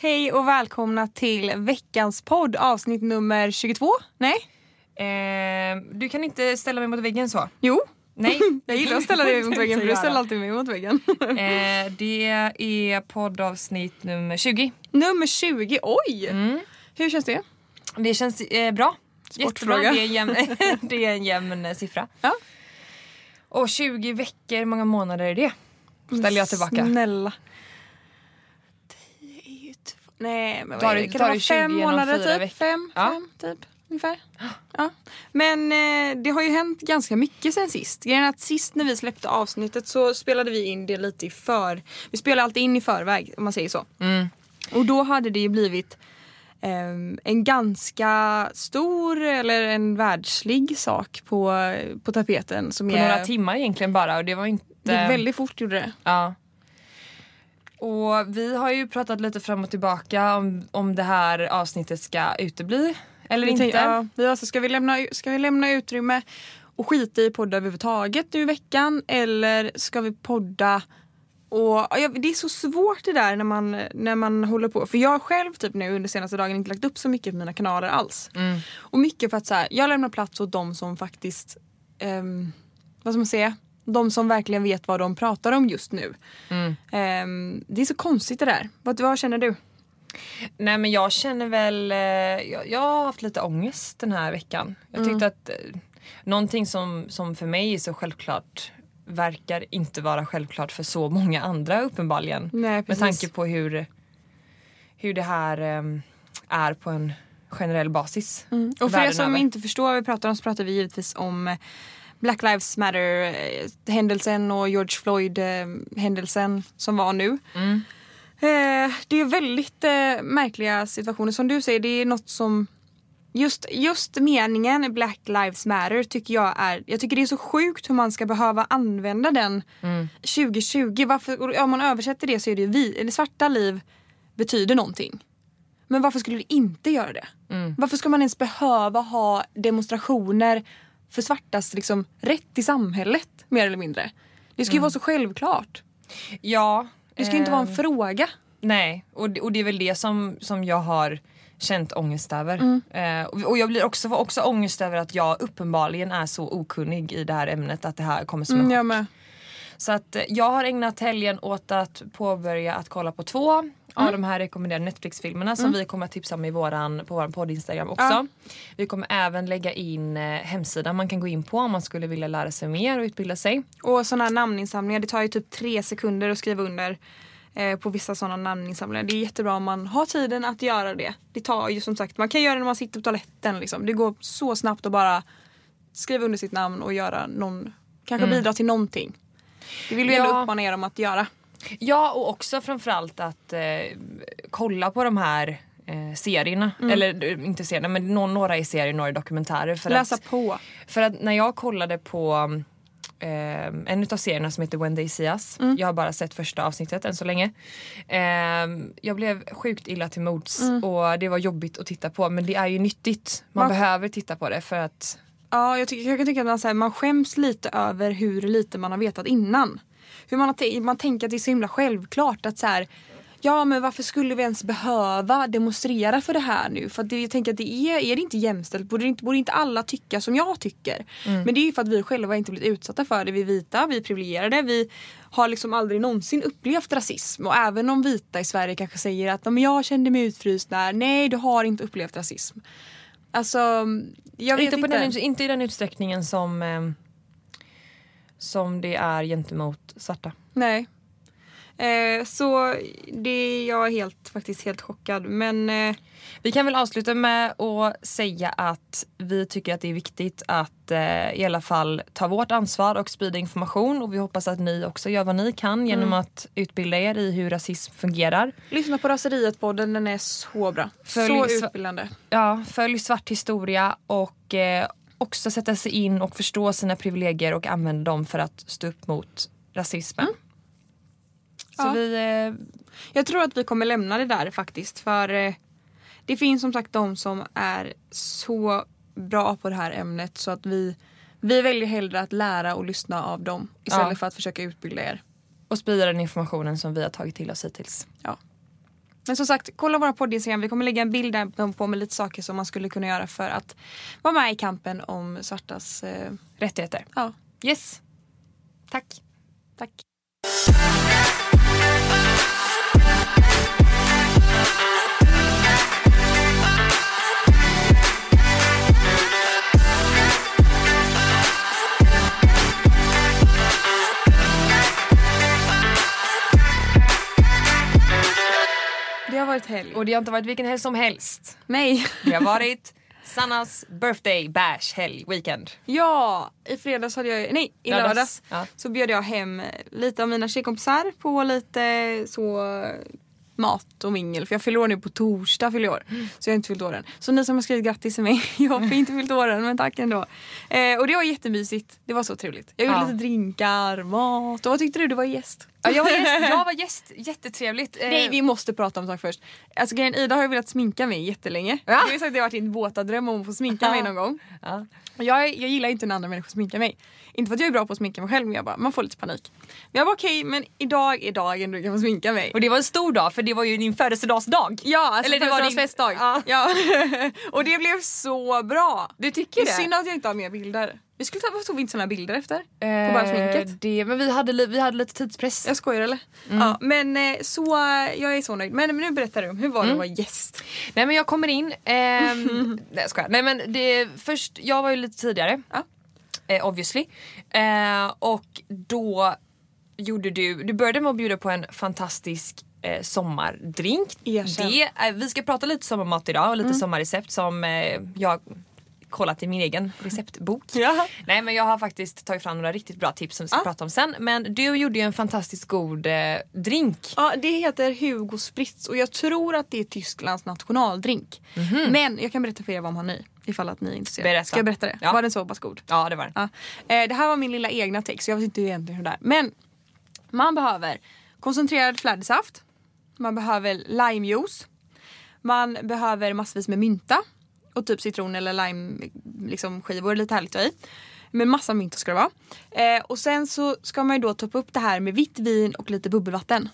Hej och välkomna till veckans podd avsnitt nummer 22. Nej? Eh, du kan inte ställa mig mot väggen så. Jo. Nej. Jag gillar att ställa dig mot väggen för du ställer alltid mig mot väggen. Eh, det är poddavsnitt nummer 20. nummer 20, oj! Mm. Hur känns det? Det känns eh, bra. Sportfråga. Jättebra. Det är en jämn, det är en jämn eh, siffra. Ja. Och 20 veckor, hur många månader är det? Ställer jag tillbaka. Snälla. 10 är ju två... Nej men vad är det? Kan det vara 20 fem månader typ? veckor? Fem, Ja. fem typ. Ungefär. Ja. Men eh, det har ju hänt ganska mycket sen sist. Grejen är att sist när vi släppte avsnittet så spelade vi in det lite i för... Vi spelar alltid in i förväg om man säger så. Mm. Och då hade det ju blivit ehm, en ganska stor eller en världslig sak på, på tapeten. Som På är, några timmar egentligen bara och det var inte... Det väldigt fort gjorde det. Ja. Och vi har ju pratat lite fram och tillbaka om, om det här avsnittet ska utebli eller Vi inte. tänkte, ja, vi var så, ska, vi lämna, ska vi lämna utrymme och skita i podda överhuvudtaget nu i veckan eller ska vi podda och, ja, det är så svårt det där när man, när man håller på. För jag har själv typ nu under senaste dagen inte lagt upp så mycket på mina kanaler alls. Mm. Och mycket för att så här, jag lämnar plats åt de som faktiskt, ehm, vad ska man säga, de som verkligen vet vad de pratar om just nu. Mm. Ehm, det är så konstigt det där. Vad, vad känner du? Nej men jag känner väl, eh, jag, jag har haft lite ångest den här veckan. Jag tyckte att eh, någonting som, som för mig är så självklart verkar inte vara självklart för så många andra uppenbarligen. Nej, Med tanke på hur, hur det här eh, är på en generell basis. Mm. Och för er som över. inte förstår vad vi pratar om så pratar vi givetvis om eh, Black Lives Matter eh, händelsen och George Floyd eh, händelsen som var nu. Mm. Eh, det är väldigt eh, märkliga situationer. Som du säger, det är något som Just, just meningen Black Lives Matter tycker jag är, jag tycker det är så sjukt hur man ska behöva använda den Mm. 2020. Varför, om man översätter det så är det ju vi, eller svarta liv betyder någonting. Men varför skulle det inte göra det? Mm. Varför ska man ens behöva ha demonstrationer för svartas liksom, rätt i samhället mer eller mindre? Det ska ju vara så självklart. Ja. Det ska ju inte vara en eh, fråga. Nej, och, det- och det är väl det som, som jag har känt ångest över. Eh, och, och jag blir också, också ångest över att jag uppenbarligen är så okunnig i det här ämnet att det här kommer som en Mm, chock. Så att eh, jag har ägnat helgen åt att påbörja att kolla på två av de här rekommenderade Netflix-filmerna som vi kommer att tipsa om i våran, på vår podd Instagram också. Vi kommer även lägga in eh, hemsidan man kan gå in på om man skulle vilja lära sig mer och utbilda sig. Och sådana här namninsamlingar, det tar ju typ tre sekunder att skriva under eh, på vissa sådana namninsamlingar. Det är jättebra om man har tiden att göra det. Det tar ju som sagt, man kan göra det när man sitter på toaletten liksom. Det går så snabbt att bara skriva under sitt namn och göra någon, kanske bidra till någonting. Det vill vi ändå Ja. uppmana er om att göra. Ja och också framförallt att eh, kolla på de här eh, serierna. Eller eh, inte serierna men någon, några är serier, några är dokumentärer. För Läsa att, på. för att när jag kollade på eh, en av serierna som heter When They See Us. Jag har bara sett första avsnittet än så länge. Eh, jag blev sjukt illa till mods och det var jobbigt att titta på men det är ju nyttigt. Man Man- behöver titta på det för att Ja, jag, tycker, jag kan tycka att man, så här, man skäms lite över hur lite man har vetat innan. Hur man, har man tänker att det är så himla självklart att så här, ja men varför skulle vi ens behöva demonstrera för det här nu? För att det, jag tänker att det är, är det inte jämställt? Borde inte, borde inte alla tycka som jag tycker? Men det är ju för att vi själva inte blivit utsatta för det. Vi är vita, vi är privilegierade, vi har liksom aldrig någonsin upplevt rasism. Och även om vita i Sverige kanske säger att men jag kände mig utfryst där. Nej, du har inte upplevt rasism. Alltså, jag vet inte, inte. på den, inte i den utsträckningen som, eh, som det är gentemot svarta. Nej. Eh, så det jag är helt, faktiskt helt chockad. Men eh, Vi kan väl avsluta med att säga att vi tycker att det är viktigt att eh, i alla fall ta vårt ansvar och sprida information och vi hoppas att ni också gör vad ni kan genom att utbilda er i hur rasism fungerar. lyssna på Raseriet-podden, den är så bra. Följ så utbildande. Ja, följ svart historia och eh, också sätta sig in och förstå sina privilegier och använda dem för att stå upp mot rasismen. Så Ja. vi... Eh, Jag tror att vi kommer lämna det där faktiskt. För eh, det finns som sagt de som är så bra på det här ämnet så att vi, vi väljer hellre att lära och lyssna av dem istället Ja. för att försöka utbilda er. och sprida den informationen som vi har tagit till oss hittills. Ja. Men som sagt, kolla våra poddinstagram. Vi kommer lägga en bild där på med lite saker som man skulle kunna göra för att vara med i kampen om svartas... Eh, Rättigheter. ja, Yes. Tack. tack. Varit helg. Och det har inte varit vilken helg som helst. Nej. Det har varit Sannas birthday bash helg weekend. Ja, i fredags hade jag, nej i Lördags. lördags Ja. så bjöd jag hem lite av mina tjejkompisar på lite så mat och mingel. För jag fyller år nu på torsdag fyller år. Så jag har inte fyllt år än. Så ni som har skrivit grattis till mig, jag har inte fyllt år än men tack ändå. Eh, och det var jättemysigt. Det var så trevligt. Jag gjorde Ja. lite drinkar, mat. Och vad tyckte du? Du var gäst. Ja, jag var gäst. Jag var gäst. Jättetrevligt. Eh, Nej vi måste prata om en sak först. Alltså grejen, Ida har ju velat sminka mig jättelänge. Ja. Jag har sagt att det har varit en våta dröm om att få sminka mig någon gång. Ja. Jag, jag gillar inte när andra människor sminkar mig. Inte för att jag är bra på att sminka mig själv men jag bara, man får lite panik. Men jag bara okej men idag är dagen du kan få sminka mig. Och det var en stor dag för det var ju din födelsedagsdag. Ja, alltså Eller det var din- födelsedagsfestdag. Ja. Ja. och det blev så bra. Du Det tycker är det? synd att jag inte har mer bilder. Vi skulle ta, tog vi inte såna här bilder efter? på bara Eh, sminket. Det, men vi hade, vi hade lite tidspress. Jag skojar eller? Mm. Ja, men eh, så, jag är så nöjd. Men, nu berättar du, hur var Mm. det att vara gäst? Nej men jag kommer in. ehm, nej jag skojar. Nej men det, först, jag var ju lite tidigare. Ja. Eh, obviously. Eh, och då gjorde du, du började med att bjuda på en fantastisk eh, sommardrink. Det, eh, vi ska prata lite sommarmat idag och lite sommarrecept som eh, jag kollat i min egen receptbok. Ja. Nej men jag har faktiskt tagit fram några riktigt bra tips som vi ska Ja. prata om sen. Men du gjorde ju en fantastiskt god eh, drink. Ja, det heter Hugo Spritz och jag tror att det är Tysklands nationaldrink. Men jag kan berätta för er vad man har ny. Ifall att ni är intresserade. Berätta. Ska jag berätta det? Ja. Var den så pass god? Ja det var den. Ja. Eh, det här var min lilla egna text så jag vet inte egentligen hur det är. Men man behöver koncentrerad flädersaft. Man behöver limejuice. Man behöver massvis med mynta. Och typ citron eller lime liksom, skivor, lite härligt att ha i. Med massa mynta ska det vara. Eh, och sen så ska man ju då toppa upp det här med vitt vin och lite bubbelvatten.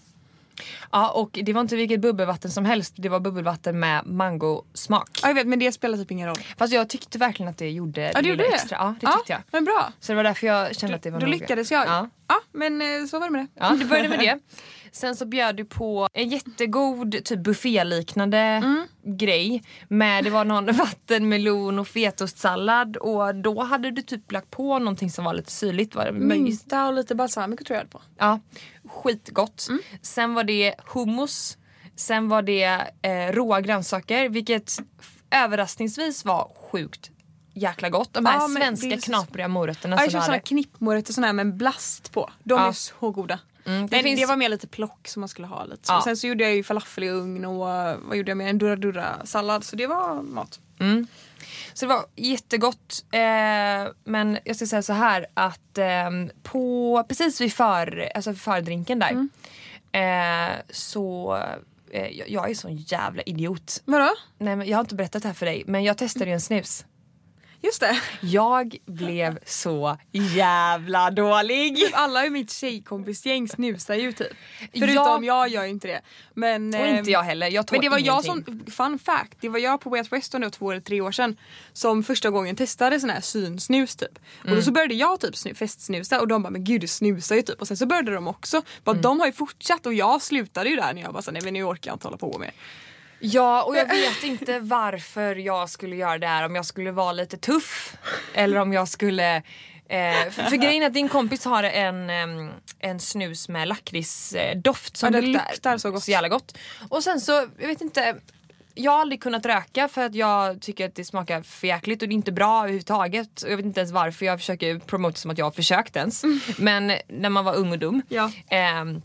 Ja och det var inte vilket bubbelvatten som helst. Det var bubbelvatten med mangosmak. Ja jag vet men det spelar typ ingen roll. Fast jag tyckte verkligen att det gjorde Ja det du gjorde det? extra. Ja det tyckte jag. Men bra. Så det var därför jag kände att det var Då lyckades jag. Ja. Ja. men eh, så var det med det. Ja, du började med det. Sen så bjöd du på en jättegod typ bufféliknande Mm. grej. Med, det var någon vattenmelon och fetostsallad och då hade du typ lagt på någonting som var lite syrligt. Var det? Mynta och lite balsamico tror jag på. Ja, skitgott. Mm. Sen var det hummus. Sen var det eh, råa grönsaker vilket överraskningsvis var sjukt jäkla gott. De här Ja, svenska knapriga morötterna Ja, jag köpte såna knippmorötter såna här med en blast på. De Ja. är så goda. Mm, det det, finns- det var mer lite plock som man skulle ha lite. Ja. Sen så gjorde jag ju falafel i ugn och vad gjorde jag med? En durra durra sallad. Så det var mat. Så det var jättegott. Eh, men jag ska säga så här att eh, på, precis vid för, alltså fördrinken där Mm. eh, så eh, jag, jag är sån jävla idiot. Vadå? Nej, men jag har inte berättat det här för dig men jag testade ju en snus. Just det. Jag blev så jävla dålig. Typ alla i mitt tjejkompisgäng snusar ju typ. Förutom Ja. jag gör ju inte det. Men, Och inte jag heller. Jag Men det var jag ingenting. som, fun fact, det var jag på Way Out West då två eller tre år sedan som första gången testade sån här synsnus typ. Och Mm. då så började jag typ snu, festsnusa och de bara men gud du snusar ju typ. Och sen så började de också. Bara, Mm. De har ju fortsatt och jag slutade ju där när jag bara nej men nu orkar jag inte hålla på med. Ja och jag vet inte varför jag skulle göra det här. Om jag skulle vara lite tuff eller om jag skulle Eh, för, för grejen är att din kompis har en, en snus med lakritsdoft som Ja, det luktar, luktar så gott. så jävla gott. Och sen så, jag vet inte. Jag har aldrig kunnat röka för att jag tycker att det smakar för jäkligt och det är inte bra överhuvudtaget. Och jag vet inte ens varför jag försöker promota som att jag har försökt ens. Men när man var ung och dum. Ja. Ehm,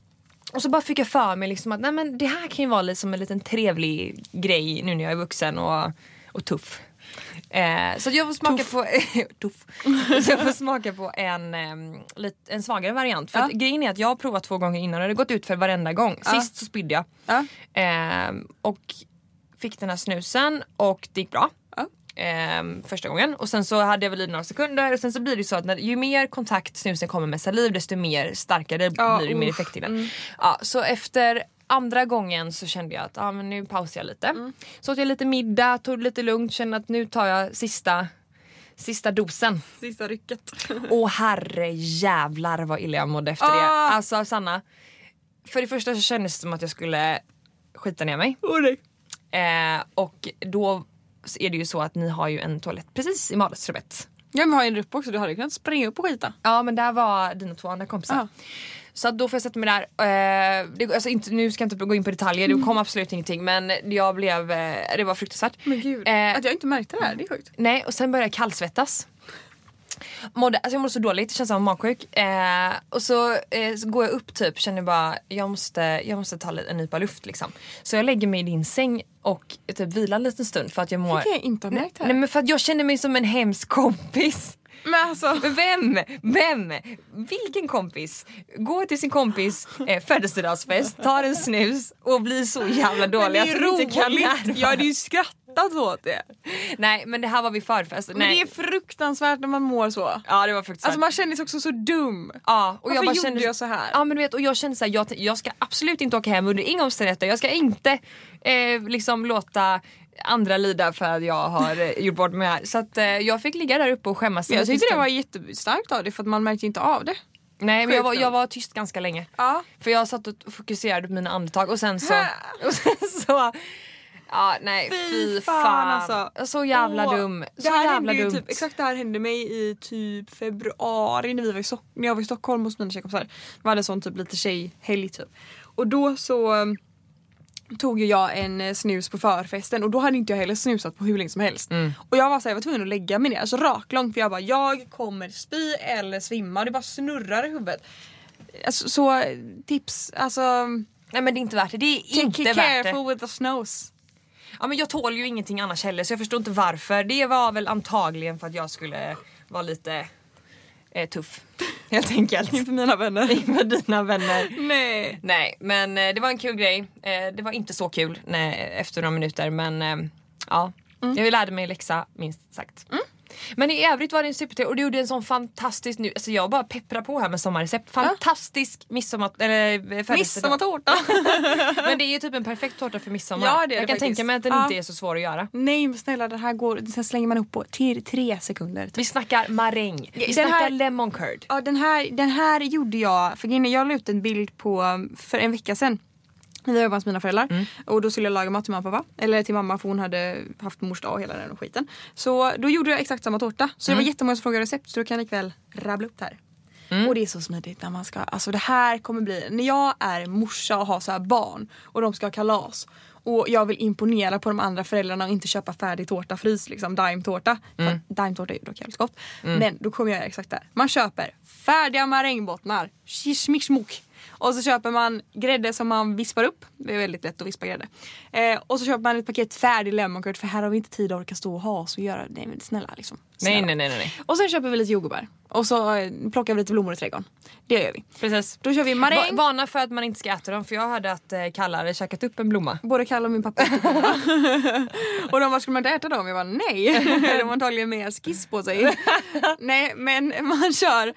och så bara fick jag för mig liksom att nej, men det här kan ju vara lite som en liten trevlig grej nu när jag är vuxen och, och tuff. Eh, så jag får smaka på tuff. Så jag får smaka på en, lit, en svagare variant. För Ja. grejen är att jag har provat två gånger innan och det har gått ut för varenda gång. Ja. Sist så spydde jag. Ja. Ehm, och fick den här snusen och det gick bra. Ehm, första gången och sen så hade jag väl i några sekunder och sen så blir det så att när, ju mer kontakt snusen kommer med saliv desto mer starkare Ja, blir det mer usch. effekt i den. Ja, så efter andra gången så kände jag att ah, men nu pausar jag lite. Mm. Så åt jag lite middag, tog det lite lugnt, kände att nu tar jag sista, sista dosen. Sista rycket. Och herre jävlar vad illa jag mådde efter det. Ah. Alltså Sanna, för det första så kändes det som att jag skulle skita ner mig. Oh, nej. Eh, och då är det ju så att ni har ju en toalett precis i vardagsrummet. Ja men vi har ju en rupp också, du hade kunnat springa upp och skita. Ja men där var dina två andra kompisar. Ja. Så då får jag sätta mig där. Eh, det, alltså inte, nu ska jag inte gå in på detaljer, det kom absolut ingenting men jag blev, eh, det var fruktansvärt. Men gud, Eh, att jag inte märkte det här, det är sjukt. Nej och sen började jag kallsvettas. Mådde, alltså jag mådde så dåligt, det känns som magsjuk. Eh, och så, eh, så går jag upp typ, känner bara jag måste, jag måste ta en nypa luft liksom. Så jag lägger mig i din säng och typ vilar en liten stund för att jag mår... Det kan jag inte ha märkt här. Nej men för att jag känner mig som en hemsk kompis. Men alltså, Vem? Vem? Vilken kompis? Går till sin kompis eh, födelsedagsfest, tar en snus och blir så jävla dålig det att hon inte kan närvara. Jag hade ju skrattat åt det. Nej men det här var vid förfest. Men Nej. det är fruktansvärt när man mår så. Ja det var fruktansvärt. Alltså man känner sig också så dum. ja, och Varför jag bara gjorde kände, jag så här? Ja men du vet och jag kände såhär, jag, jag ska absolut inte åka hem under inga omständigheter. Jag ska inte eh, liksom låta andra lida för att jag har eh, gjort bort mig här. Så att eh, jag fick ligga där uppe och skämmas. Men jag tyckte det var jättestarkt av det för att man märkte inte av det. Nej men jag var, jag var tyst ganska länge. Ja. För jag satt och fokuserade på mina andetag och sen så... Och sen så ja nej Fy fy fan, fan. alltså. Så jävla Åh, dum. Det Så här jävla ju dumt. typ, exakt det här hände mig i typ februari när, vi var i Stock- när jag var i Stockholm hos mina tjejkompisar. Vi hade sån typ lite tjejhelg typ. Och då så um, tog jag en eh, snus på förfesten och då hade inte jag heller snusat på hur länge som helst. Mm. Och jag var, så här, jag var tvungen att lägga mig ner, alltså raklångt för jag bara jag kommer spy eller svimma och det bara snurrar i huvudet. Alltså, så tips, alltså Nej men det är inte värt det. Det är inte värt det. careful with the snows. Ja, men jag tål ju ingenting annars heller så jag förstår inte varför. Det var väl antagligen för att jag skulle vara lite eh, tuff. Helt enkelt. Inför mina vänner. Med dina vänner. Nej. Nej men eh, det var en kul grej. Eh, det var inte så kul nej, efter några minuter men eh, ja. Jag lärde mig läxa minst sagt. Men i övrigt var det en supertrevlig och du gjorde en sån fantastisk nu, alltså jag bara pepprar på här med sommarrecept. Fantastisk midsommar, eller eh. Midsommartårta. Men det är ju typ en perfekt tårta för midsommar. Ja, det är jag det kan faktiskt. tänka mig att den Ja. inte är så svår att göra. Nej men snälla den här går, sen slänger man upp på till tre sekunder. Typ. Vi snackar maräng, vi Den snackar här- lemon curd. Ja den här, den här gjorde jag, för jag la ut en bild på för en vecka sedan. Var hemma hos mina föräldrar Mm. och då skulle jag laga mat till mamma och pappa. Eller till mamma för hon hade haft mors dag och hela den skiten. Så då gjorde jag exakt samma tårta. Så det Mm. var jättemånga som frågade recept så då kan jag ikväll rabbla upp det här. Mm. Och det är så smidigt när man ska, alltså det här kommer bli, när jag är morsa och har så här barn och de ska ha kalas och jag vill imponera på de andra föräldrarna och inte köpa färdig tårta, frys liksom, daimtårta. Mm. För Daimtårta är dock jävligt gott. Men då kommer jag göra exakt det här. Man köper färdiga marängbottnar, schmick och så köper man grädde som man vispar upp. Det är väldigt lätt att vispa grädde. Eh, och så köper man ett paket färdig lemon curd för här har vi inte tid att orka stå och ha oss och göra. Nej men snälla liksom. Nej Snälla. nej nej nej. Och sen köper vi lite jordgubbar. Och så eh, plockar vi lite blommor i trädgården. Det gör vi. Precis. Då kör vi maräng. Va- Varna för att man inte ska äta dem för jag hörde att eh, Kalle hade käkat upp en blomma. Både Kalle och min pappa. Och de bara, skulle man inte äta dem? Jag bara, nej. De har antagligen mer skiss på sig. nej men man kör,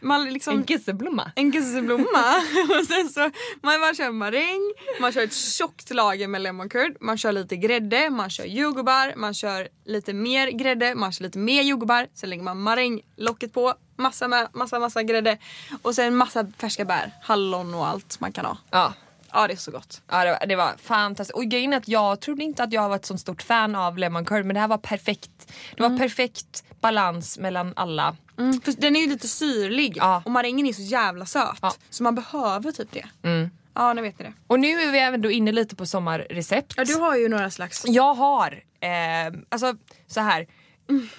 man liksom En kisseblomma. en kisseblomma och sen så man bara kör maräng, man kör ett tjockt lager med lemon curd, man kör lite grädde, man kör jordgubbar, man kör lite mer grädde, man kör lite mer jordgubbar, sen lägger man maränglocket på, massa med, massa massa grädde och sen massa färska bär, hallon och allt man kan ha. Ja. Ja det är så gott. Ja det var, det var fantastiskt. Och grejen är att jag trodde inte att jag var ett så stort fan av lemon curd men det här var perfekt. Det var perfekt balans mellan alla. Mm, för den är ju lite syrlig Ja. och marängen är så jävla söt Ja. så man behöver typ det. Mm. Ja nu vet ni det. Och nu är vi även inne lite på sommarrecept. Ja du har ju några slags. Jag har, eh, alltså så här.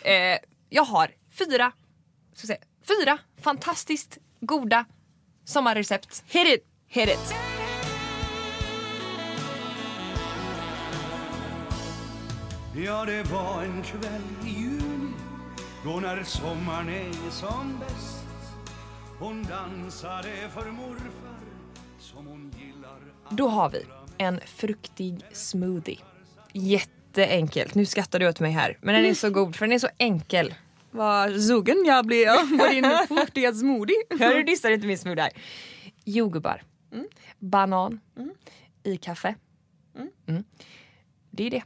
Eh, jag har fyra, ska säga, fyra fantastiskt goda sommarrecept. Hit it! Hit it! Ja, det var en kväll i juni då när sommaren är som bäst Hon dansade för morfar som hon gillar Då har vi en fruktig smoothie. Jätteenkelt. Nu skrattar du åt mig här. Men den är så god för den är så enkel. Vad sugen jag blev på din fruktiga smoothie. Hör du dissar inte min smoothie här. Jordgubbar. Banan. i kaffe. Mm. Det är det.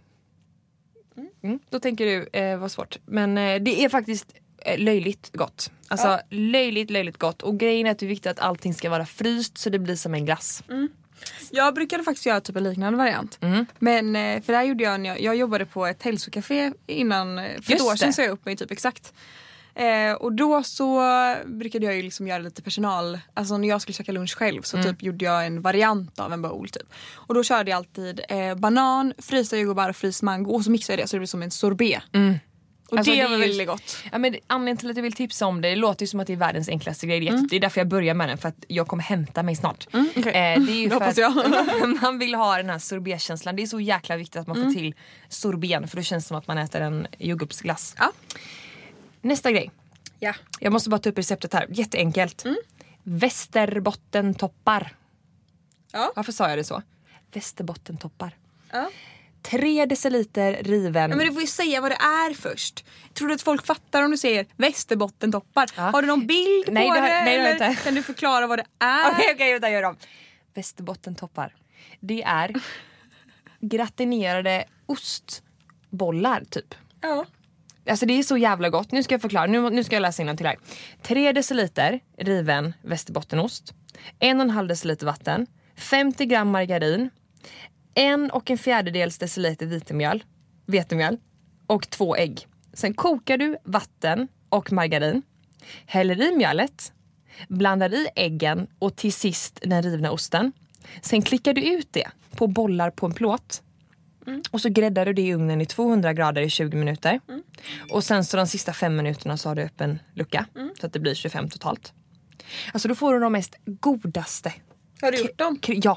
Mm. Då tänker du, eh, vad svårt. Men eh, det är faktiskt eh, löjligt gott. Alltså Ja. löjligt, löjligt gott. Och grejen är att det är viktigt att allting ska vara fryst så det blir som en glass. Jag brukade faktiskt göra typ en liknande variant. Mm. Men eh, för det här gjorde jag när jag, jag jobbade på ett hälsocafé innan, eh, för ett år sedan sa jag upp mig typ exakt. Eh, och då så brukade jag ju liksom göra lite personal, alltså när jag skulle käka lunch själv så Mm. typ gjorde jag en variant av en bowl typ. Och då körde jag alltid eh, banan, frysta jordgubbar och fryst mango och så mixade jag det så det blev som en sorbet. Och Mm. Alltså, det, det är var väldigt gott. Ja, men anledningen till att jag vill tipsa om det, det låter ju som att det är världens enklaste grej. Det är- Det är därför jag börjar med den för att jag kommer hämta mig snart. okej. eh, det är ju för hoppas att man vill ha den här sorbetkänslan. Det är så jäkla viktigt att man får till sorben för då känns det som att man äter en jordgubbsglass. Ja. Nästa grej. Ja. Jag måste bara ta upp receptet här. Jätteenkelt. Västerbottentoppar. Ja. Varför sa jag det så? Västerbottentoppar. Ja. 3 deciliter riven... Ja, men du får ju säga vad det är först. Tror du att folk fattar om du säger västerbottentoppar? Ja. Har du någon bild Nej, på det har- nej, eller inte. kan du förklara vad det är? Okej, okej, vänta, gör om. Västerbottentoppar. Det är gratinerade ostbollar typ. Ja. Alltså det är så jävla gott. Nu ska jag förklara. Nu, nu ska jag läsa till här. 3 deciliter riven västerbottenost. 1,5 deciliter vatten. 50 gram margarin. En och en fjärdedels deciliter vetemjöl, vetemjöl och två ägg. Sen kokar du vatten och margarin. Häller i mjölet. Blandar i äggen och till sist den rivna osten. Sen klickar du ut det på bollar på en plåt. Och så gräddar du det i ugnen i 200 grader i 20 minuter. Och sen så de sista fem minuterna så har du öppen lucka. Så att det blir 25 totalt. Alltså då får du de mest godaste. Har du gjort dem? Ja.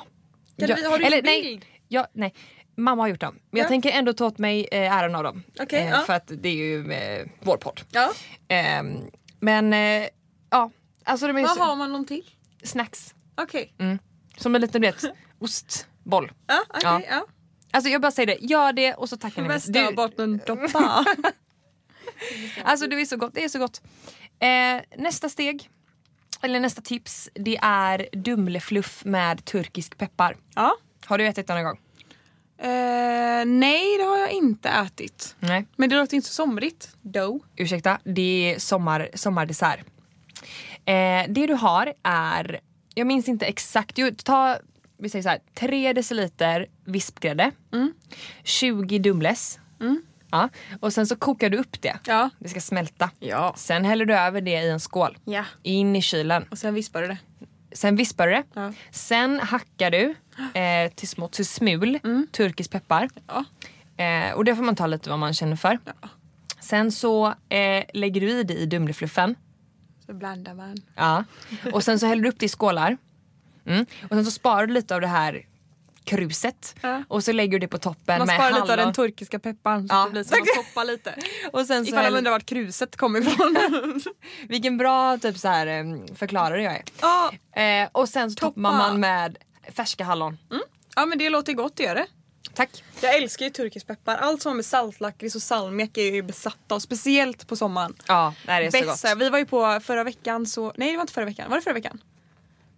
Kan ja. vi- har du Eller, gjort nej, bild? ja, nej. Mamma har gjort dem. Men jag Ja. tänker ändå ta åt mig eh, äran av dem. Okej, eh, ja. För att det är ju eh, vår podd. Ja. Ehm, men eh, ja, alltså de är Vad så- har man dem till? snacks. Okej. Mm. Som en liten du vet, ostboll. Ja, okej. Ja. Alltså jag bara säger det, gör det och så tackar ni mig. Du- Västerbottentoppar. Alltså det är så gott. Det är så gott. Eh, nästa steg, eller nästa tips, det är dumlefluff med turkisk peppar. ja. Har du ätit den någon gång? Eh, nej, det har jag inte ätit. Nej. Men det låter inte så somrigt. Dough. Ursäkta, det är sommar, sommardessert. Eh, det du har är, jag minns inte exakt, jo, ta vi säger så här, 3 deciliter vispgrädde, 20 Dumles. Ja, och sen så kokar du upp det. Ja. Det ska smälta. Ja. Sen häller du över det i en skål. Ja. In i kylen. Och sen vispar du det. Sen vispar du det. Ja. Sen hackar du eh, till små till smul turkisk peppar. Ja. Eh, och det får man ta lite vad man känner för. Sen så eh, lägger du i det i dumlefluffen. Så blandar man. Ja. Och sen så häller du upp det i skålar. Mm. Och sen så sparar du lite av det här kruset. Ja. Och så lägger du det på toppen Man med sparar lite av hallon. den turkiska pepparn så Ja. det blir så att man toppar lite. Och sen så Ifall häller, undrar vart kruset kommer ifrån. vilken bra typ så här, förklarare jag är. ja. Eh, och sen så toppar Toppa. man med färska hallon. ja men det låter gott att göra det. Tack. Jag älskar ju turkisk peppar. Allt som har med saltlakrits och salmiak är jag ju besatt av. Speciellt på sommaren. Ja, det är så Bäst, gott. så här, vi var ju på förra veckan så... Nej det var inte förra veckan. Var det förra veckan?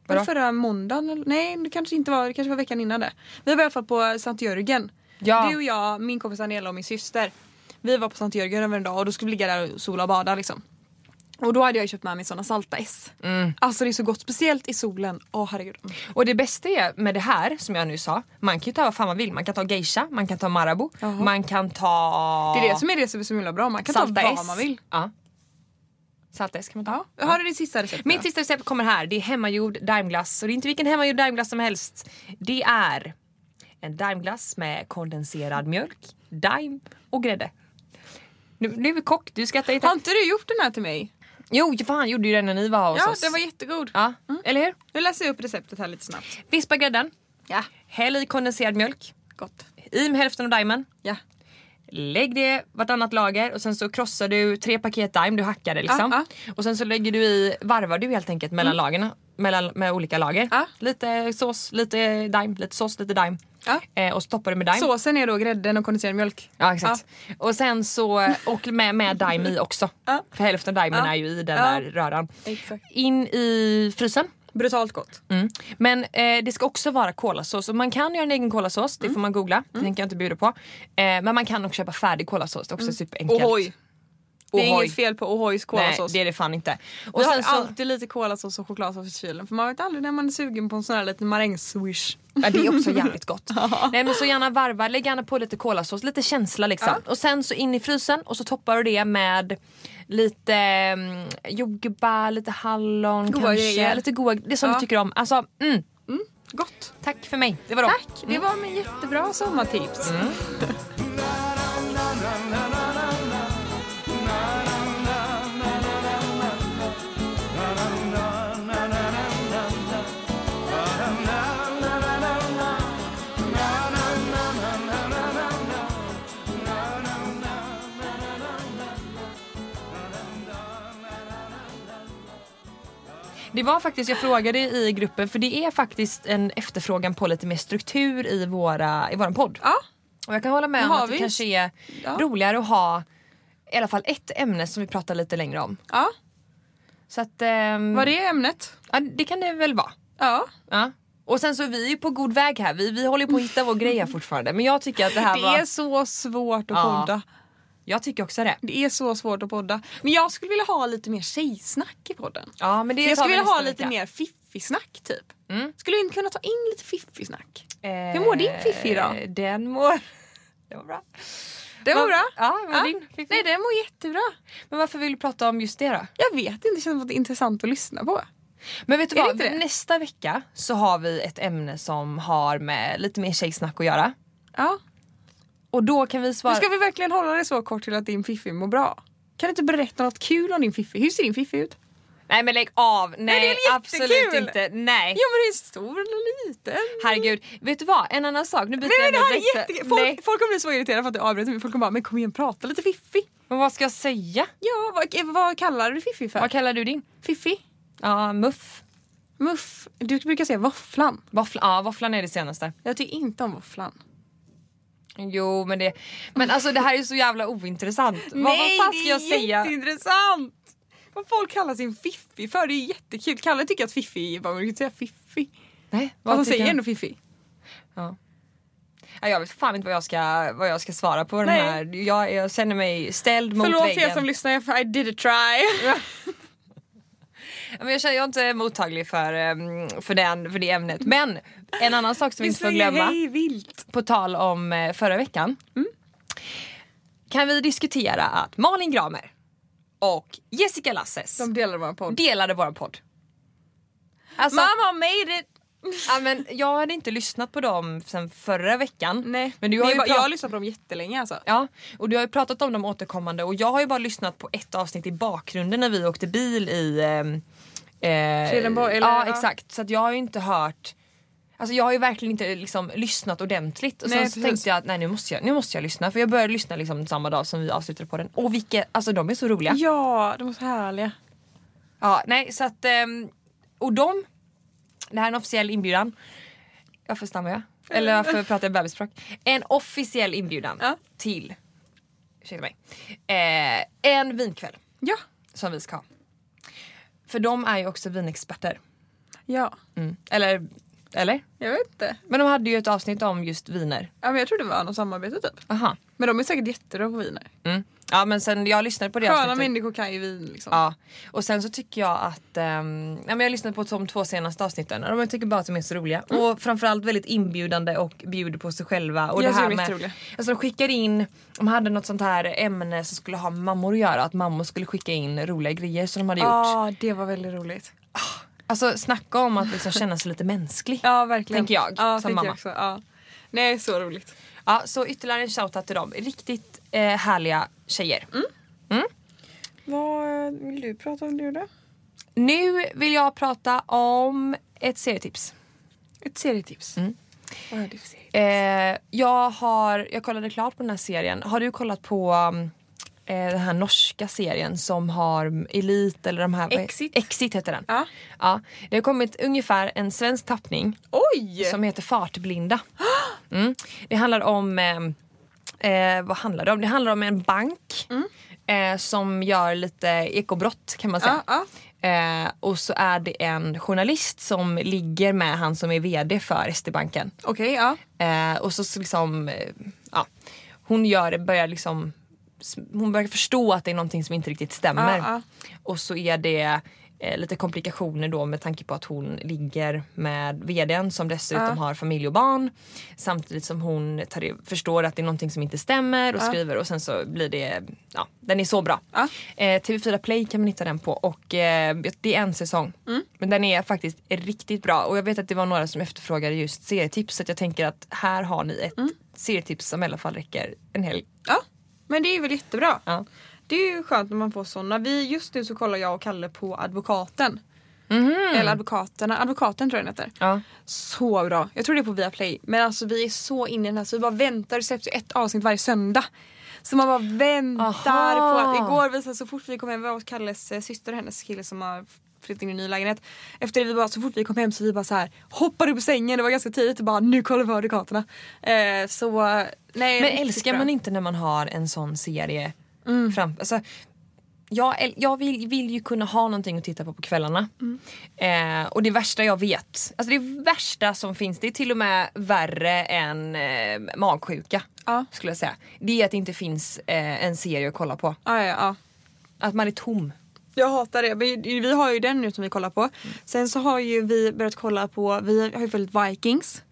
Var det förra måndagen? eller? Nej det kanske inte var. Det kanske var veckan innan det. Vi var i alla fall på Sankt Jörgen. Ja. Du och jag, min kompis Daniela och min syster. Vi var på Sankt Jörgen över en dag och då skulle vi ligga där och sola och bada liksom. Och då hade jag köpt med mig såna salta S. Mm. Alltså det är så gott, speciellt i solen. Åh herregud. Och det bästa är med det här som jag nu sa, man kan ju ta vad fan man vill. Man kan ta geisha, man kan ta marabou, Jaha. man kan ta... Det är det som är det som är så himla bra. Man kan salta ta S. vad man vill. Ja. Salta S kan man ta. Ja. Har du ditt sista recept? Mitt sista recept kommer här. Det är hemmagjord daimglass. Och det är inte vilken hemmagjord daimglass som helst. Det är en daimglass med kondenserad mjölk, daim och grädde. Nu, nu är vi kock, du skrattar Har inte. inte du gjort den här till mig? Jo, fan gjorde ju den när ni var hos Ja, oss. den var jättegod. Ja, eller hur? Nu läser jag upp receptet här lite snabbt. Vispa grädden, Ja, häll i kondenserad mjölk, gott. i med hälften av daimen. Ja. Lägg det vartannat lager och sen så krossar du tre paket daim, du hackar det liksom. Ja, Och sen så lägger du i, varvar du helt enkelt mellan lagren. Mellan, med olika lager. Ja. Lite sås, lite daim, lite sås, lite daim. Eh, och så toppar du med daim. Såsen är då grädden och kondenserad mjölk. Ja exakt. Och sen så, och med, med daim i också. För hälften av daimen är ju i den där röran. Exakt. In i frysen Brutalt gott. Mm. Men eh, det ska också vara kolasås. Och man kan göra en egen kolasås, det får man googla. Det tänker jag inte bjuda på. Eh, men man kan också köpa färdig kolasås, det är också superenkelt. Ohoj. Det är Ohoj. inget fel på Ohojs Nej, kolasås. det är det fan inte. Och Och sen har så, alltid lite kolasås och chokladsås i kylen för man vet aldrig när man är sugen på en sån här liten marängswish. ja, det är också jävligt gott. Nej men så gärna varva, lägg gärna på lite kolasås, lite känsla liksom. Och sen så in i frysen och så toppar du det med lite mm, jordgubbar, lite hallon Goda kanske. grejer. Lite goda, det som Ja. du tycker om. Alltså, mm, Gott. tack för mig. Det var då. Tack, det var min jättebra sommartips. Det var faktiskt, jag frågade i gruppen för det är faktiskt en efterfrågan på lite mer struktur i, våra, i våran podd. Ja, Och jag kan hålla med Det om att det vi. kanske är Ja. roligare att ha i alla fall ett ämne som vi pratar lite längre om. ja. Så att, ehm, Var det ämnet? ja, det kan det väl vara. Ja. Ja. Och sen så är vi ju på god väg här. Vi, vi håller på att hitta vår grej här fortfarande. Men jag tycker att det här Det var... är så svårt att Ja. podda. Jag tycker också det. Det är så svårt att podda. Men jag skulle vilja ha lite mer tjejsnack i podden. Ja, men det Jag skulle vi vilja ha lite mer fiffig-snack typ. Mm. Skulle vi inte kunna ta in lite fiffig-snack? Eh, Hur mår din fiffi idag? Den mår... Det var bra. Det var bra. Ja, var din fiffi? Nej den mår jättebra. Men varför vill du prata om just det då? Jag vet inte, det känns som det är intressant att lyssna på. Men vet du vad? Nästa vecka så har vi ett ämne som har med lite mer tjejsnack att göra. Ja. Och då kan vi svara... Men ska vi verkligen hålla det så kort till att din fiffi mår bra? Kan du inte berätta något kul om din fiffi? Hur ser din fiffi ut? Nej men lägg av! Nej, det är absolut inte. Nej. Ja men det är stor eller liten? Herregud. Vet du vad? En annan sak. Nu byter Nej men det jag här är jättekul! Folk, Nej. folk kommer bli så irriterade för att du avbryter mig. Folk kommer bara, men kom igen prata lite fiffi. Men vad ska jag säga? Ja, vad, vad kallar du fiffi för? Vad kallar du din? Fiffi? Ja, muff. Muff? Du brukar säga våfflan. Våffla, ja, våfflan är det senaste. Jag tycker inte om våfflan. Jo men det... Men alltså det här är så jävla ointressant. vad, vad fan ska jag det är säga? jätteintressant! Vad folk kallar sin fiffi för, det är jättekul. Kalle tycker att fiffi är bara, man kan inte säga fiffi. Nej, Fast vad han tycker säger jag? ändå fiffi. Ja. Ja, jag vet fan inte vad jag ska, vad jag ska svara på den Nej. här. Jag, jag känner mig ställd mot Förlåt väggen. er som lyssnar, I did a try. Men jag känner jag är inte mottaglig för, ehm, för, den, för det ämnet. Men en annan sak som vi inte får glömma. hej vilt. på tal om eh, förra veckan. Kan vi diskutera att Malin Gramer och Jessica Lasses De delade vår podd. delade vår podd. Alltså, Mamma made it! ja, men jag hade inte lyssnat på dem sen förra veckan. Nej, Men du har ju bara- jag har lyssnat på dem jättelänge alltså. Ja, och du har ju pratat om dem återkommande och jag har ju bara lyssnat på ett avsnitt i bakgrunden när vi åkte bil i... Eh, eller- ja, exakt. Så att jag har ju inte hört Alltså jag har ju verkligen inte liksom lyssnat ordentligt och sen Nej, så precis. tänkte jag att nej nu måste jag, nu måste jag lyssna för jag började lyssna liksom samma dag som vi avslutade på den. Och vilka, alltså de är så roliga. Ja, de är så härliga. Ja, nej så att, ehm, och de, det här är en officiell inbjudan. Varför stammar jag? Eller varför pratar jag bebisspråk? En officiell inbjudan Ja. till, ursäkta mig, eh, en vinkväll Ja. som vi ska ha. För de är ju också vinexperter. Ja. Mm. Eller, eller? Jag vet inte. Men de hade ju ett avsnitt om just viner. Ja, men jag tror det var något samarbete typ. Aha. Men de är säkert jättebra på viner. Mm. Ja men sen jag lyssnade på det Sköna avsnittet. människor kan ju vin liksom. Ja, och sen så tycker jag att, ehm, ja, men jag har lyssnat på de två senaste avsnitten och jag tycker bara att de är så roliga. Och framförallt väldigt inbjudande och bjuder på sig själva. Och Jag det här de är med, jätteroliga. alltså de skickar in, de hade något sånt här ämne som skulle ha med mammor att göra. Att mammor skulle skicka in roliga grejer som de hade gjort. Ja, det var väldigt roligt. Alltså snacka om att liksom känna sig lite mänsklig. Ja, verkligen. Tänker jag, ja, som tänker mamma. Jag också. Ja. Nej, så roligt. Ja, så ytterligare en shoutout till dem. Riktigt eh, härliga tjejer. Vad vill du prata om nu då? Nu vill jag prata om ett serietips. Ett serietips. Mm. Vad är det för serie? Eh, jag, har, jag kollade klart på den här serien. Har du kollat på um, eh, den här norska serien som har Elite eller de här... Exit. Exit heter den. Ja. Ja, det har kommit ungefär en svensk tappning Oj! som heter Fartblinda. Mm. Det handlar om... Eh, eh, vad handlar det om? Det handlar om en bank Mm. eh, som gör lite ekobrott kan man säga. Ja, Eh, och så är det en journalist som ligger med han som är VD för ST-banken. Okej, ja. Eh, och så, så liksom, ja, hon gör, börjar liksom hon börjar förstå att det är någonting som inte riktigt stämmer. Ja, ja. Och så är det eh, lite komplikationer då med tanke på att hon ligger med vdn som dessutom Ja. har familj och barn. Samtidigt som hon tar, förstår att det är någonting som inte stämmer och skriver och sen så blir det, ja den är så bra. Eh, TV4 Play kan man hitta den på och eh, det är en säsong. Mm. Men den är faktiskt riktigt bra och jag vet att det var några som efterfrågade just serietips så jag tänker att här har ni ett Mm. serietips som i alla fall räcker en helg. Men det är väl jättebra. Ja. Det är ju skönt när man får såna. Vi, just nu så kollar jag och Kalle på Advokaten. Mhm. Eller Advokaterna. Advokaten tror jag den heter. Ja. Så bra. Jag tror det är på Viaplay. Men alltså vi är så inne i den här så vi bara väntar. Det släpps ju ett avsnitt varje söndag. Så man bara väntar Aha. på att... Igår visade så fort vi kom hem, vi var hos Kalles eh, syster och hennes kille som har flyttat in i en ny lägenhet. Efter det vi bara, så fort vi kom hem så vi bara så här hoppade upp ur sängen, det var ganska tidigt och bara nu kollar vi Advokaterna. Eh, så nej. Men älskar bra. man inte när man har en sån serie Mm. fram, alltså, jag, jag vill, vill ju kunna ha någonting att titta på på kvällarna. Mm. Eh, och det värsta jag vet, alltså det värsta som finns, det är till och med värre än eh, magsjuka. Ja. Skulle jag säga. Det är att det inte finns eh, en serie att kolla på. Ja, ja. Att man är tom. Jag hatar det. Vi, vi har ju den nu som vi kollar på. Sen så har ju vi börjat kolla på, vi har ju följt Vikings.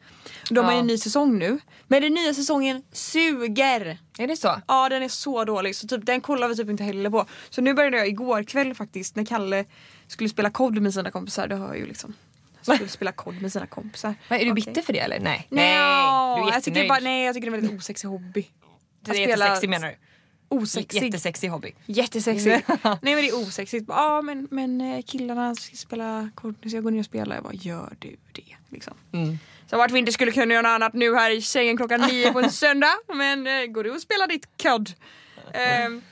De har ju Ja. en ny säsong nu. Men den nya säsongen suger! Är det så? Ja den är så dålig så typ, den kollar vi typ inte heller på. Så nu började jag igår kväll faktiskt när Kalle skulle spela kod med sina kompisar. Det har jag ju liksom. Skulle spela kod med sina kompisar. Men är du bitter för det eller? Nej. Nej, du är jag tycker jättenöjd. bara, nej jag tycker det är en väldigt osexig hobby. Det är spela- jättesexig menar du? Osexig. Jättesexig hobby. Jättesexig. Nej men det är osexigt. Ja men, men eh, killarna ska spela kort, så jag går ner och spelar. Jag bara gör du det? Liksom. Mm. Så vart vi inte skulle kunna göra något annat nu här i sängen klockan nio på en söndag. Men eh, går du och spelar ditt kod? Ehm,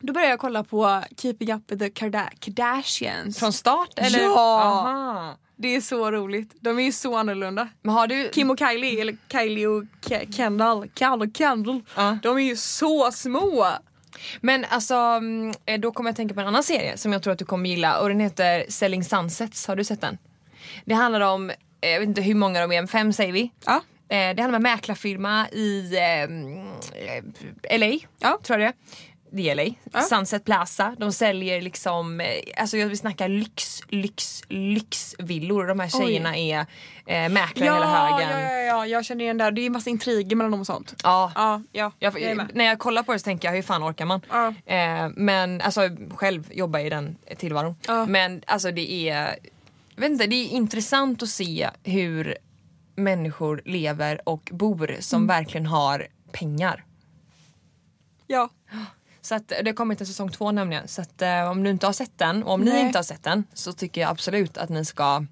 då började jag kolla på Keeping Up with the Karda- Kardashians. Från start eller? Ja! Aha. Det är så roligt. De är ju så annorlunda. Men har du... Kim och Kylie, eller Kylie och Ke- Kendall, Kendall och Kendall. Ja. De är ju så små. Men alltså, mm, eh, då kommer jag tänka på en annan serie som jag tror att du kommer gilla och den heter Selling Sunsets. Har du sett den? Det handlar om, eh, jag vet inte hur många de är, fem säger vi. Ja. Eh, Det handlar om en mäklarfirma i eh, LA, Ja. tror jag det är. Det är LA. Ja. Sunset Plaza. De säljer liksom, eh, alltså jag vill snacka lyx, lyx, lyxvillor. De här tjejerna är eh, mäklare Ja, hela ja, högen. ja, ja, jag känner igen det. här. Det är ju massa intriger mellan dem och sånt. Ja. Ja, ja. Jag, jag när jag kollar på det så tänker jag hur fan orkar man? Ja. Eh, men alltså själv jobbar i den tillvaron. Ja. Men alltså det är, jag vet inte, det är intressant att se hur människor lever och bor som Mm. verkligen har pengar. Ja. Så att det kommer inte säsong två nämligen. Så att eh, om du inte har sett den och om ni Nej. inte har sett den så tycker jag absolut att ni ska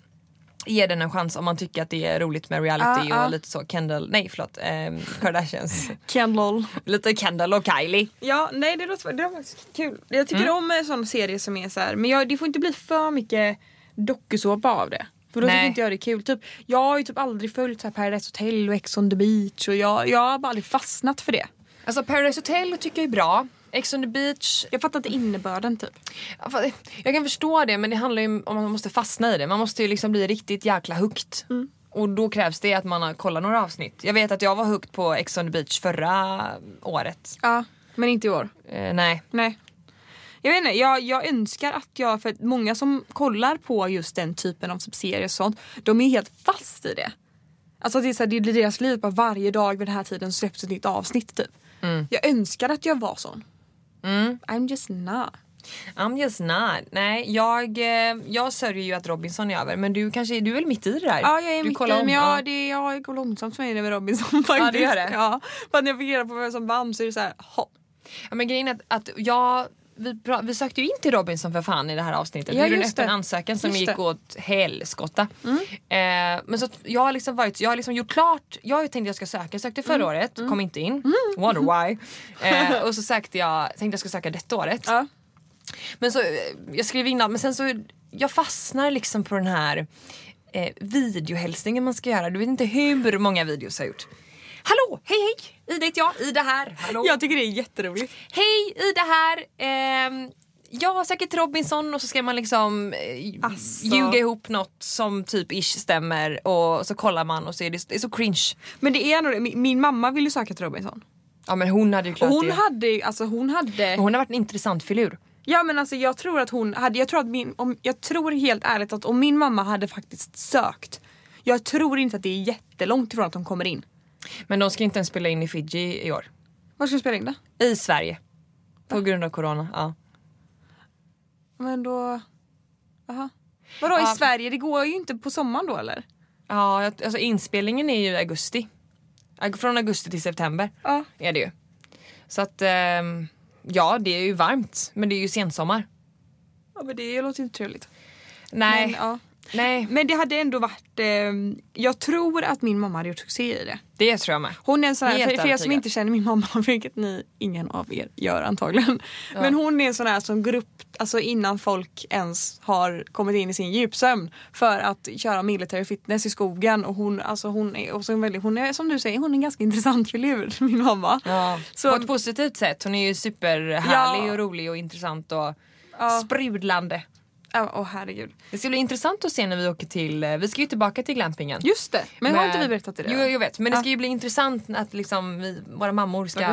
ge den en chans om man tycker att det är roligt med reality Ja, ja. och lite så Kendall, nej förlåt, eh, Kardashians. Kendall. lite Kendall och Kylie. Ja, nej det låter, det låter kul. Jag tycker Mm. om en sån serie som är så här, men jag, det får inte bli för mycket dokusåpa av det. För då Nej. tycker inte jag det är kul. Typ, jag har ju typ aldrig följt så här Paradise Hotel och Ex on the beach och jag, jag har bara aldrig fastnat för det. Alltså Paradise Hotel tycker jag är bra. Ex on the beach, Jag fattar inte innebörden typ. Jag kan förstå det men det handlar ju om att man måste fastna i det. Man måste ju liksom bli riktigt jäkla hooked. Och då krävs det att man har kollat några avsnitt. Jag vet att jag var hooked på Ex on the beach förra året. Ja, men inte i år. Eh, nej. Nej. Jag vet inte, jag, jag önskar att jag, för många som kollar på just den typen av serier och sånt, de är helt fast i det. Alltså det, är så här, det blir deras liv, bara varje dag vid den här tiden släpps ett nytt avsnitt typ. Jag önskar att jag var sån. I'm just not. I'm just not. Nej, jag, eh, jag sörjer ju att Robinson är över men du kanske, du är väl mitt i det där? Ja jag är du mitt i men ja. jag, det, jag går långsamt för mig över Robinson faktiskt. det gör det? Ja, för när jag fick reda på vem som vann så är det så här, hopp. Ja, men grejen är att, att jag vi, vi sökte ju in till Robinson för fan i det här avsnittet. Ja, vi gjorde en öppen det. ansökan som Just gick det. Mm. åt helskotta. Eh, men så att jag har liksom varit, jag har liksom gjort klart, jag har ju tänkt att jag ska söka, jag sökte förra Mm. året, kom inte in. Wonder why. Eh, och så sökte jag, tänkte jag ska söka detta året. Ja. Men så, eh, jag skrev in men sen så, jag fastnar liksom på den här eh, videohälsningen man ska göra. Du vet inte hur många videos jag har gjort. Hallå, hej hej! Ida heter jag, Ida här. Hallå. Jag tycker det är jätteroligt. Hej Ida här! Ehm, Ja, säkert Robinson och så ska man liksom eh, Alltså. ljuga ihop något som typ ish stämmer och så kollar man och så är det, det är så cringe. Men det är nog det. Min, min mamma ville söka till Robinson. Ja men hon hade ju Och klart hon det. hade ju, alltså hon hade... Hon har varit en intressant filur. Ja men alltså jag tror att hon hade, jag tror att min, om, jag tror helt ärligt att om min mamma hade faktiskt sökt. Jag tror inte att det är jättelångt ifrån att de kommer in. Men de ska inte ens spela in i Fiji i år. Var ska du spela in det? I Sverige. På grund av corona. Ja. Men då... Jaha. Vadå Ja. i Sverige? Det går ju inte på sommaren då eller? Ja, alltså inspelningen är ju i augusti. Från augusti till september Ja. är det ju. Så att ehm, ja, det är ju varmt. Men det är ju sensommar. Ja men det låter inte trevligt. Nej, Men, ja. Nej, men det hade ändå varit... Eh, jag tror att min mamma hade gjort succé i det. det tror jag med. Hon är en sån här, för, för er som inte känner min mamma, vilket ni, ingen av er gör antagligen. Men hon är en sån här som går upp alltså innan folk ens har kommit in i sin djupsömn för att köra military fitness i skogen. Och hon, alltså hon, är, också en väldigt, hon är som du säger, hon är en ganska intressant filur, min mamma. Ja. Så- På ett positivt sätt. Hon är ju superhärlig Ja. och rolig och intressant och Ja. sprudlande. Ja, Åh herregud. Det ska bli intressant att se när vi åker till, eh, vi ska ju tillbaka till glampingen. Just det, men har inte vi berättat det Jo, jag vet. Men det Ja. ska ju bli intressant att liksom vi, våra mammor ska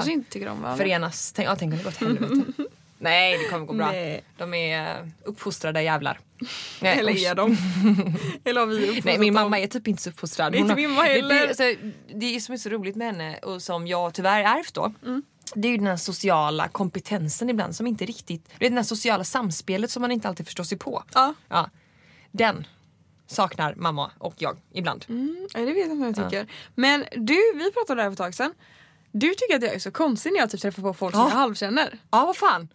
om förenas. Tänk, ja, tänk om det går åt helvete. Nej, det kommer gå bra. Nej. De är uppfostrade jävlar. Nej, Eller är de? Eller har vi Nej min mamma är typ inte så uppfostrad. Det är Hon inte har- min mamma det, heller. det, alltså, det är som är så roligt med henne och som jag tyvärr ärvt då. Mm. Det är ju den här sociala kompetensen ibland som inte riktigt, det är det här sociala samspelet som man inte alltid förstår sig på. Ja. Ja. Den saknar mamma och jag ibland. Mm, det vet jag inte vad jag tycker. Men du, vi pratade där för ett tag sedan. Du tycker att jag är så konstig när jag typ träffar på folk som Ja. jag halvkänner. Ja vad fan.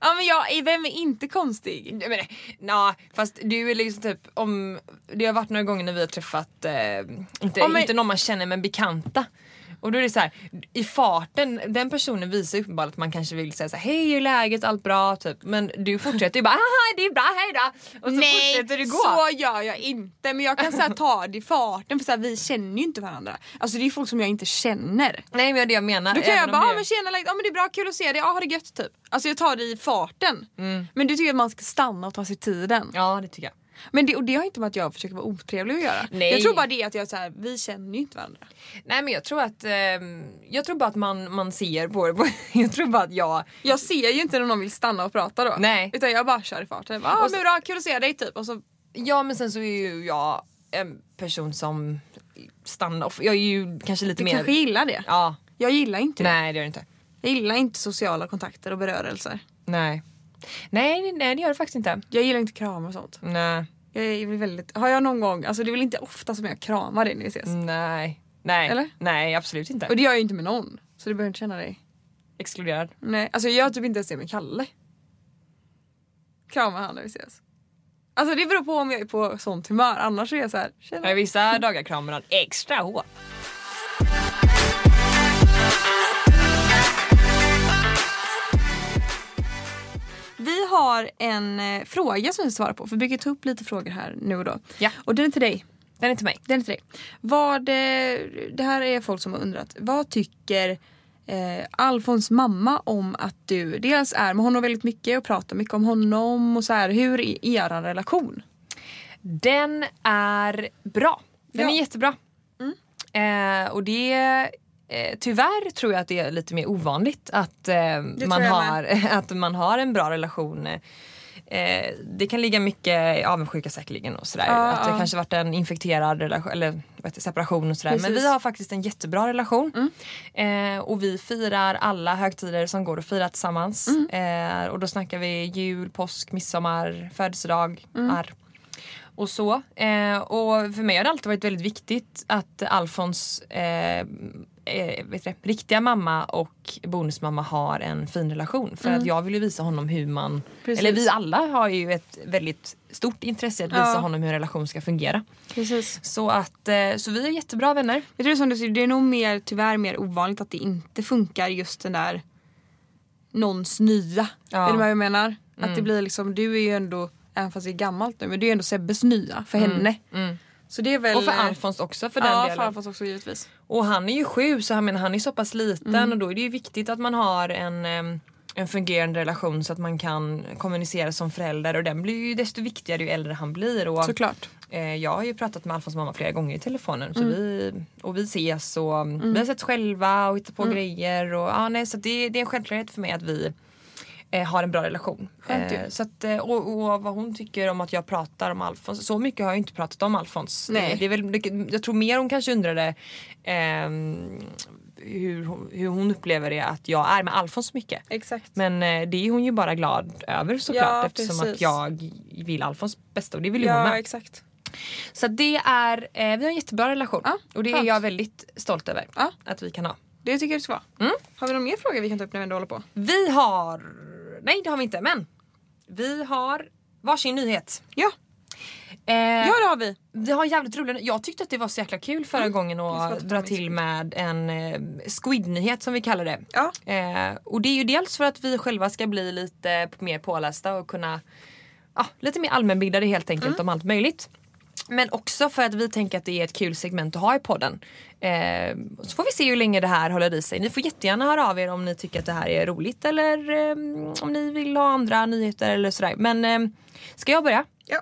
Ja men jag, vem är inte konstig? Nej, Men, na, fast du är liksom typ om, det har varit några gånger när vi har träffat, eh, inte, Ja, men- inte någon man känner men bekanta. Och då är det så här, i farten, den personen visar uppenbarligen att man kanske vill säga så här, hej hur är läget, allt bra typ. Men du fortsätter ju bara, haha det är bra, hej då. Och så fortsätter det gå. så gör jag inte. Men jag kan så här, ta det i farten för så här, vi känner ju inte varandra. Alltså det är folk som jag inte känner. Nej men det är det jag menar. Då kan jag bara, ah, men tjena, like, ah, men det är bra, kul att se dig, ah, ha det gött typ. Alltså jag tar det i farten. Mm. Men du tycker att man ska stanna och ta sig tiden. Ja det tycker jag. Men det, och det har inte med att jag försöker vara otrevlig att göra. Nej. Jag tror bara det att jag så här, vi känner ju inte varandra. Nej men jag tror att, ehm, jag tror bara att man, man ser på det. Jag tror bara att jag, Jag ser ju inte när någon vill stanna och prata då. Nej. Utan jag bara kör i farten. Ah, Och så- men bra, kul att se dig typ. Och så, ja men sen så är ju jag en person som stannar, jag är ju kanske lite du mer... kanske gillar det. Ja, Jag gillar inte det. nej det gör det inte. Jag gillar inte sociala kontakter och berörelser. Nej. Nej, nej det gör det faktiskt inte. Jag gillar inte kramar och sånt. Nej. Jag är väldigt, har jag någon gång, alltså det är väl inte ofta som jag kramar dig när vi ses. Nej. Nej. Eller? Nej absolut inte. Och det gör jag ju inte med någon. Så du behöver inte känna dig. Exkluderad. Nej, alltså jag gör typ inte ens det med Kalle. Kramar han när vi ses. Alltså det beror på om jag är på sånt humör. Annars är jag så här, tjena. Vissa dagar kramar han extra hårt. Har en eh, fråga som vi ska svara på. För vi brukar ta upp lite frågor här nu och då. Ja. Och den är till dig. Den är till mig. Den är till dig. Vad, eh, det här är folk som har undrat. Vad tycker eh, Alfons mamma om att du dels är med honom väldigt mycket och pratar mycket om honom och så här. Hur är er relation? Den är bra. Den Ja. är jättebra. Eh, och det eh, Tyvärr tror jag att det är lite mer ovanligt att, eh, man, har, att man har en bra relation. Eh, det kan ligga mycket avundsjuka säkerligen och sådär. Ja, att det ja. kanske varit en infekterad relation, eller det, separation och sådär. Men Precis. vi har faktiskt en jättebra relation. Eh, och vi firar alla högtider som går att fira tillsammans. Eh, och då snackar vi jul, påsk, midsommar, födelsedag, arr och så. Eh, och för mig har det alltid varit väldigt viktigt att Alfons eh, eh, vet du, riktiga mamma och bonusmamma har en fin relation. För att jag vill ju visa honom hur man, Precis. eller vi alla har ju ett väldigt stort intresse att visa Ja. honom hur en relation ska fungera. Precis. Så att, eh, så vi är jättebra vänner. Jag tror som du säger, det är nog mer, tyvärr mer ovanligt att det inte funkar just den där någons nya. Ja. Mm. Är du med vad jag menar? Att det blir liksom, du är ju ändå, även fast det är gammalt nu, men du är ändå Sebbes nya för henne. Så det är väl... Mm. Och för Alfons också för den Ja, delen. för Alfons också givetvis. Och han är ju sju så han, menar, han är så pass liten Mm. och då är det ju viktigt att man har en, en fungerande relation så att man kan kommunicera som förälder och den blir ju desto viktigare ju äldre han blir. Och, Såklart. eh, jag har ju pratat med Alfons mamma flera gånger i telefonen så Mm. vi, och vi ses och vi har sett själva och hittat på Mm. grejer. Och, ja, nej, så det, det är en självklarhet för mig att vi eh, har en bra relation. Eh, så att, eh, och, och vad hon tycker om att jag pratar om Alfons. Så mycket har jag inte pratat om Alfons. Nej. Eh, Det är väl, jag tror mer hon kanske undrade ehm, hur, hon- hur hon upplever det att jag är med Alfons mycket. Exakt. Men eh, det är hon ju bara glad över såklart Ja, eftersom precis. att jag vill Alfons bästa och det vill ju hon ja med. exakt. Så det är, eh, vi har en jättebra relation Ja, och det är jag väldigt stolt över att vi kan ha. Det tycker jag det ska vara. Mm. Har vi någon mer fråga vi kan ta upp när vi ändå håller på? Vi har, nej det har vi inte men vi har varsin nyhet. Ja, Eh, ja det har vi. Vi har jävligt rolig Jag tyckte att det var så jäkla kul förra gången Jag ska att dra till med en eh, squid-nyhet som vi kallar det. Ja. Eh, och det är ju dels för att vi själva ska bli lite mer pålästa och kunna ja, lite mer allmänbildade helt enkelt om allt möjligt. Men också för att vi tänker att det är ett kul segment att ha i podden. Eh, så får vi se hur länge det här håller i sig. Ni får jättegärna höra av er om ni tycker att det här är roligt eller eh, om ni vill ha andra nyheter eller sådär. Men eh, ska jag börja? Ja.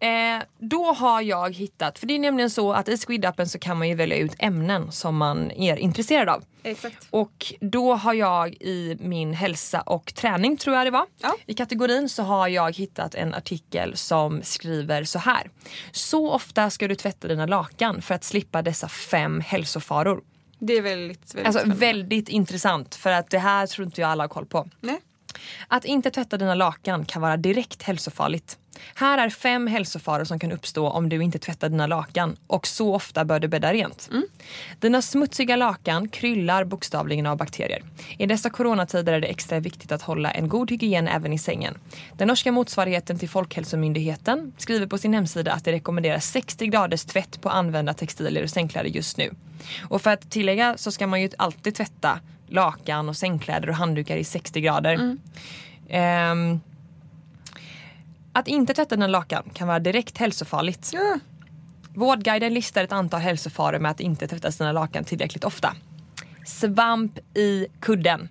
Eh, då har jag hittat, för det är nämligen så att i Squid-appen så kan man ju välja ut ämnen som man är intresserad av. Exakt. Och då har jag i min hälsa och träning tror jag det var. Ja. I kategorin så har jag hittat en artikel som skriver så här. Så ofta ska du tvätta dina lakan för att slippa dessa fem hälsofaror. Det är väldigt, väldigt Alltså väldigt intressant för att det här tror inte jag alla har koll på. Nej. Att inte tvätta dina lakan kan vara direkt hälsofarligt. Här är fem hälsofaror som kan uppstå om du inte tvättar dina lakan och så ofta bör du bädda rent. Dina smutsiga lakan kryllar bokstavligen av bakterier. I dessa coronatider är det extra viktigt att hålla en god hygien även i sängen. Den norska motsvarigheten till Folkhälsomyndigheten skriver på sin hemsida att det rekommenderar 60 graders tvätt på använda textilier och sängkläder just nu. Och för att tillägga så ska man ju alltid tvätta lakan och sängkläder och handdukar i 60 grader. Ehm, att inte tvätta dina lakan kan vara direkt hälsofarligt. Ja. Vårdguiden listar ett antal hälsofaror med att inte tvätta sina lakan tillräckligt ofta. Svamp i kudden.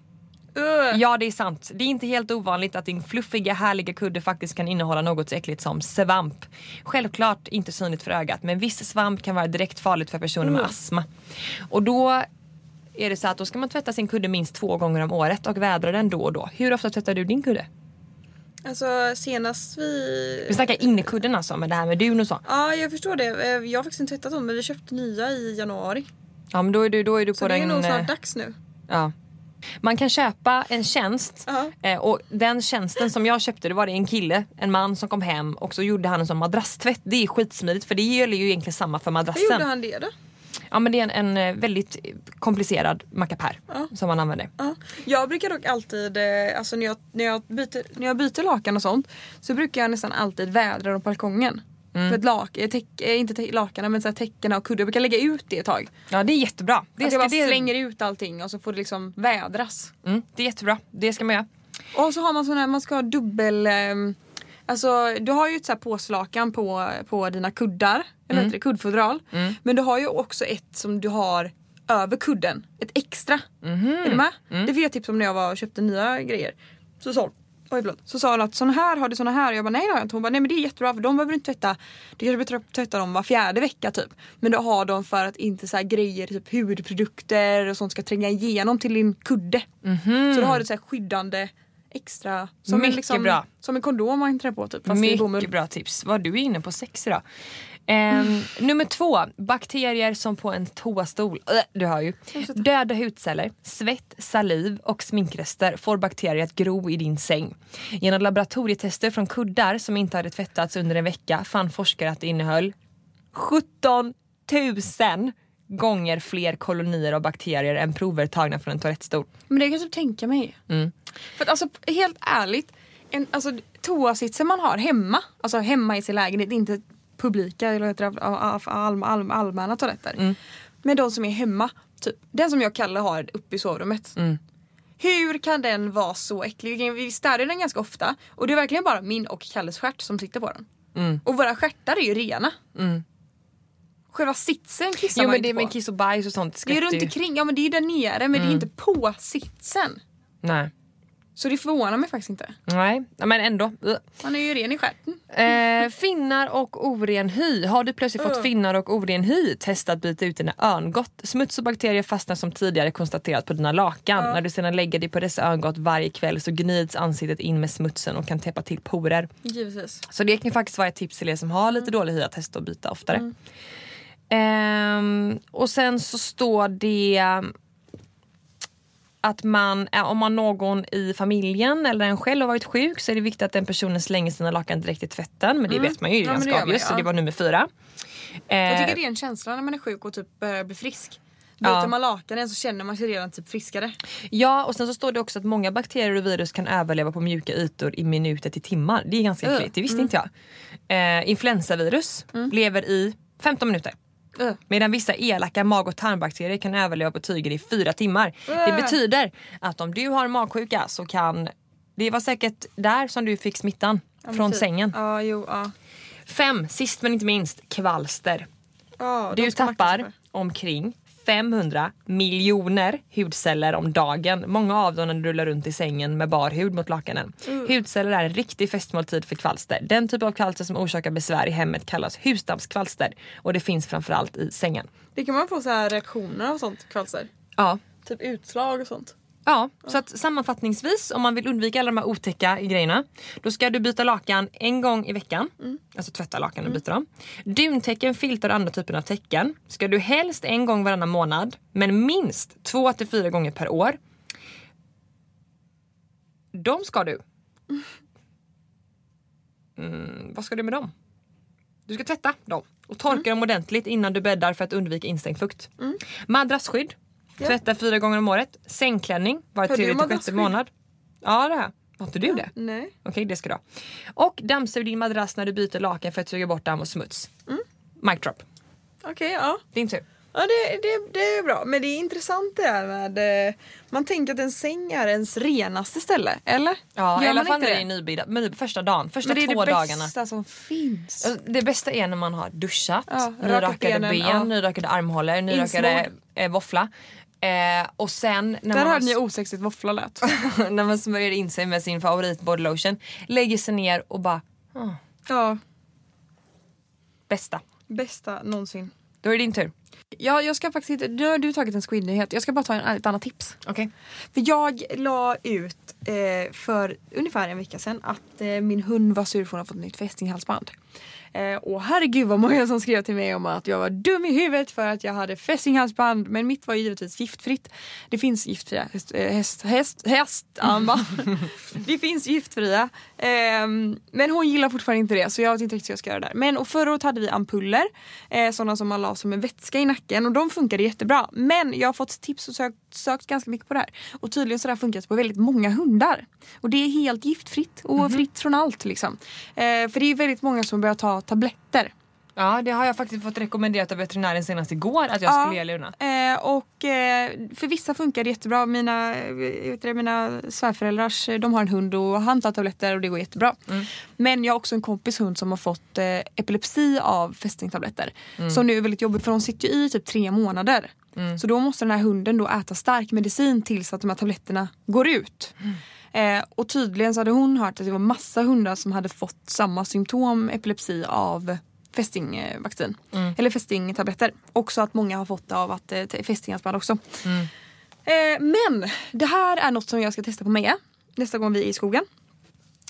Uh. Ja det är sant. Det är inte helt ovanligt att din fluffiga härliga kudde faktiskt kan innehålla något så äckligt som svamp. Självklart inte synligt för ögat men viss svamp kan vara direkt farligt för personer med astma. Och då är det så att då ska man tvätta sin kudde minst två gånger om året och vädra den då och då. Hur ofta tvättar du din kudde? Alltså senast vi... Vi snackar innekudden alltså med det här med dun och så. Ja jag förstår det. Eh, Jag har faktiskt inte tvättat dem men vi köpte nya i januari. Ja men då är du, då är du Så på det är den... nog eh, snart dags nu. Ja. Man kan köpa en tjänst eh, och den tjänsten som jag köpte det var det en kille, en man som kom hem och så gjorde han en sån madrasstvätt. Det är skitsmidigt för det gäller ju egentligen samma för Hur gjorde madrassen. han det då? Ja men det är en, en eh, väldigt komplicerad mackapär Ja. som man använder. Ja. Jag brukar dock alltid, eh, alltså när jag, när, jag byter, när jag byter lakan och sånt så brukar jag nästan alltid vädra dem på balkongen. Mm. För att lak, eh, täck, inte tä- lakanen men så här täckena och kudden, jag brukar lägga ut det ett tag. Ja det är jättebra. Det, att jag bara det, slänger ut allting och så får det liksom vädras. mm, det är jättebra. Det ska man göra. Och så har man sån här, man ska ha dubbel... alltså du har ju ett så här påslakan på, på dina kuddar. Eller Mm. heter det kuddfodral. Men du har ju också ett som du har över kudden. Ett extra. Mhm. Är du med? Mm. Det fick jag tips om när jag var och köpte nya grejer. Så sa Oj, förlåt. Så sa hon att såna här har du såna här och jag bara nej det har jag inte. Hon bara nej men det är jättebra för de behöver du inte tvätta. Du kanske behöver tvätta dem var fjärde vecka typ. Men du har dem för att inte så här grejer typ hudprodukter och sånt ska tränga igenom till din kudde. Så då har du så här skyddande extra. Som en, Mycket liksom, bra. Som en kondom man trär på typ. Fast. Mycket bra tips. Vad du är inne på sex idag. Ehm, Nummer två, bakterier som på en toastol. Äh, du hör ju. Döda hudceller, svett, saliv och sminkrester får bakterier att gro i din säng. Genom laboratorietester från kuddar som inte hade tvättats under en vecka fann forskare att det innehöll 17 000 gånger fler kolonier av bakterier än prover tagna från en toalettstol. Men det kan jag typ tänka mig. Mm. För att alltså helt ärligt. En, alltså, toasitsen man har hemma, alltså hemma i sin lägenhet, inte publika eller heter det, all, all, allmänna toaletter. Mm. Men de som är hemma, typ. Den som jag och Kalle har uppe i sovrummet. Mm. Hur kan den vara så äcklig? Vi städar den ganska ofta och det är verkligen bara min och Kalles stjärt som sitter på den. Mm. Och våra stjärtar är ju rena. Mm. Själva sitsen kissar Jo man men inte det är på. kiss och bajs och sånt det är runt ju. omkring, ja men det är där nere men det är inte på sitsen. Nej. Så det förvånar mig faktiskt inte. Nej, men ändå. Man är ju ren i stjärten. Eh, finnar och oren hy. Har du plötsligt fått finnar och oren hy, testa att byta ut dina örngott. Smuts och bakterier fastnar som tidigare konstaterat på dina lakan. När du sedan lägger dig på dessa örngott varje kväll så gnids ansiktet in med smutsen och kan täppa till porer. Givetvis. Så det kan faktiskt vara ett tips till er som har lite dålig hy att testa att byta oftare. Ehm, och sen så står det att man, eh, om man någon i familjen eller en själv har varit sjuk så är det viktigt att den personen slänger sina lakan direkt i tvätten. Men det vet man ju, det är Ja, ganska obvious. Så ja. det var nummer fyra. Jag Eh, tycker det är en känsla när man är sjuk och typ börjar bli frisk. Byter Ja. man lakanen så känner man sig redan typ friskare. Ja och sen så står det också att många bakterier och virus kan överleva på mjuka ytor i minuter till timmar. Det är ganska äckligt, det visste inte jag. Eh, influensavirus lever i 15 minuter. Uh. Medan vissa elaka mag och tarmbakterier kan överleva på tyger i fyra timmar. Det Äh. betyder att om du har magsjuka så kan... Det var säkert där som du fick smittan. från typ. sängen. Ja, jo, ja. Fem, sist men inte minst, kvalster. ja de Du tappar omkring 500 miljoner hudceller om dagen. Många av dem när du rullar runt i sängen med bar hud mot lakanen. Hudceller är en riktig festmåltid för kvalster. Den typ av kvalster som orsakar besvär i hemmet kallas husdammskvalster och det finns framförallt i sängen. Det kan man få så här reaktioner av sånt kvalster. Ja, Typ utslag och sånt. Ja, så att sammanfattningsvis om man vill undvika alla de här otäcka grejerna då ska du byta lakan en gång i veckan. Alltså tvätta lakan och byta dem. Duntäcken, filtar och andra typer av täcken ska du helst en gång varannan månad men minst två till fyra gånger per år. De ska du. Mm, vad ska du med dem? Du ska tvätta dem och torka dem ordentligt innan du bäddar för att undvika instängd fukt. Madrassskydd. Tvätta fyra gånger om året. Sängklänning var tredje till sjätte månad. Ja det jag. Har inte du det? Nej. Okej det ska du ha. Och dammsug din madrass när du byter lakan för att suga bort damm och smuts. Mm. Mic drop. Okej, ja. Din tur. Ja det, det, det är bra. Men det är intressant det här med... eh, Man tänker att en säng är ens renaste ställe, eller? Ja, i alla fall när det är nybildad. Men första dagen, första Men det är två det dagarna. bästa som finns. Alltså, Det bästa är när man har duschat, Ja, nyrakade ben, ja. nyrakade armhålor, nyrakade eh, våffla. Eh, och sen när Där man, hörde ni osexigt våffla lät. när man smörjer in sig med sin favorit bodylotion, lägger sig ner och bara ja, bästa. bästa någonsin. Då är det din tur. Ja, jag ska faktiskt inte... Nu har du tagit en squid-nyhet. Jag ska bara ta en, ett annat tips. Okej. För jag la ut eh, för ungefär en vecka sedan att eh, min hund var sur för hon har fått nytt fästinghalsband. Eh, och herregud vad många som skrev till mig om att jag var dum i huvudet för att jag hade fästinghalsband. Men mitt var ju givetvis giftfritt. Det finns giftfria häst, eh, häst, häst, hästarmband. det finns giftfria. Ehm, men hon gillar fortfarande inte det så jag vet inte riktigt hur jag ska göra där. Men och förra året hade vi ampuller. Eh, sådana som man la som en vätska i nacken och de funkade jättebra. Men jag har fått tips och sökt, sökt ganska mycket på det här. Och tydligen så har det funkat på väldigt många hundar. Och det är helt giftfritt och fritt från allt liksom. Eh, för det är väldigt många som börjar ta tabletter. Ja det har jag faktiskt fått rekommenderat av veterinären senast igår att jag Ja. skulle ge Luna. Eh, och eh, för vissa funkar det jättebra. Mina, eh, det, mina svärföräldrars, eh, de har en hund och han tar tabletter och det går jättebra. Men jag har också en kompis hund som har fått eh, epilepsi av fästingtabletter. Som nu är väldigt jobbigt för de sitter ju i typ tre månader. Så då måste den här hunden då äta stark medicin tills att de här tabletterna går ut. Eh, och tydligen så hade hon hört att det var massa hundar som hade fått samma symptom epilepsi av fästingvaccin. Eller fästingtabletter. Också att många har fått det av att eh, fästinghalsband också. Eh, men det här är något som jag ska testa på Meja nästa gång vi är i skogen.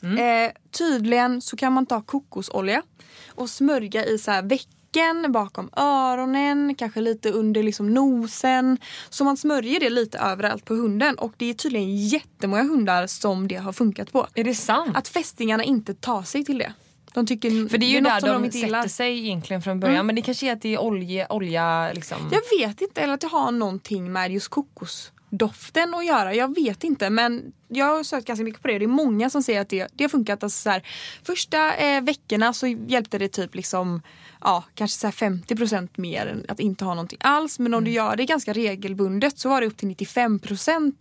Eh, tydligen så kan man ta kokosolja och smörja i så här vecken bakom öronen, kanske lite under liksom nosen. Så man smörjer det lite överallt på hunden och det är tydligen jättemånga hundar som det har funkat på. Är det sant? Att fästingarna inte tar sig till det. De tycker För det är ju något där som de, inte sätter sig egentligen från början. Men det kanske är att det är olja, olja liksom. Jag vet inte, eller att det har någonting med just kokosdoften att göra. Jag vet inte men jag har sökt ganska mycket på det. Det är många som säger att det, det har funkat. Alltså så här, första eh, veckorna så hjälpte det typ liksom Ja, kanske så här 50% mer än att inte ha någonting alls. Men om du gör det ganska regelbundet så var det upp till 95%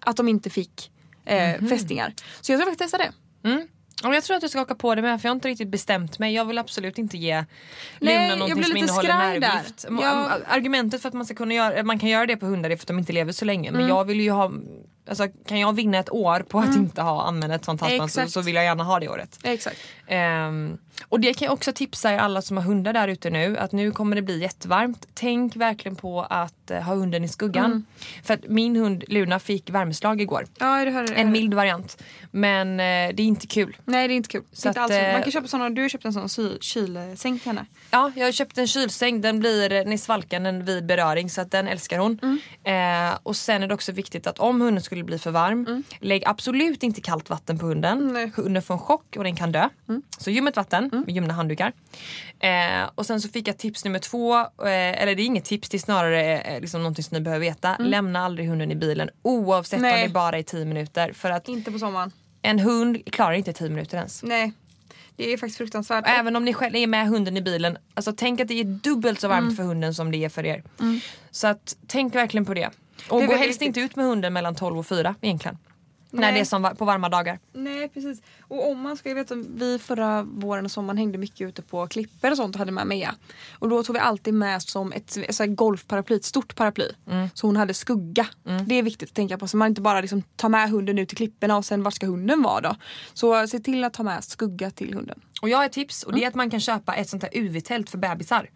att de inte fick eh, fästingar. Så jag ska faktiskt testa det. Mm. Ja, Jag tror att jag ska haka på det med för jag har inte riktigt bestämt mig. Jag vill absolut inte ge Nej, Luna någonting som innehåller nervgift. Jag- Argumentet för att man, ska kunna göra, man kan göra det på hundar är för att de inte lever så länge. Mm. Men jag vill ju ha Alltså, kan jag vinna ett år på att inte ha använt ett sånt halsband så, så vill jag gärna ha det året. Exakt. Ehm, och det kan jag också tipsa er alla som har hundar där ute nu att nu kommer det bli jättevarmt. Tänk verkligen på att eh, ha hunden i skuggan. Mm. För att min hund Luna fick värmeslag igår. Ja, det hörde En mild variant. Men eh, det är inte kul. Nej det är inte kul. Så inte att, alls. eh, Man kan köpa såna, du har köpt en sån kylsäng till henne. Ja, jag har köpt en kylsäng. Den blir den är svalkande vid beröring så att den älskar hon. Mm. Eh, och sen är det också viktigt att om hunden skulle bli för varm, lägg absolut inte kallt vatten på hunden. Mm, nej. Hunden får en chock och den kan dö. Så ljummet vatten med ljumna handdukar. Eh, och sen så fick jag tips nummer två, eh, eller det är inget tips, det är snarare eh, liksom någonting som ni behöver veta. Lämna aldrig hunden i bilen oavsett om Nej. det bara är 10 minuter. För att Inte på sommaren. en hund klarar inte 10 minuter ens. Nej. Det är faktiskt fruktansvärt. Och Även om ni själv är med hunden i bilen, alltså tänk att det är dubbelt så varmt Mm. för hunden som det är för er. Så att tänk verkligen på det. Och gå helst inte ut med hunden mellan 12 och 4 egentligen. När Nej. det är som på varma dagar. Nej precis. Och om man ska, jag vet att vi förra våren och sommaren hängde mycket ute på klippor och sånt och hade med Mea. Och då tog vi alltid med som ett, så golfparaply, ett stort paraply. Så hon hade skugga. Det är viktigt att tänka på så man inte bara liksom tar med hunden ut till klipporna och sen var ska hunden vara då? Så se till att ta med skugga till hunden. Och jag har ett tips och det är Mm. att man kan köpa ett sånt här UV-tält för bebisar.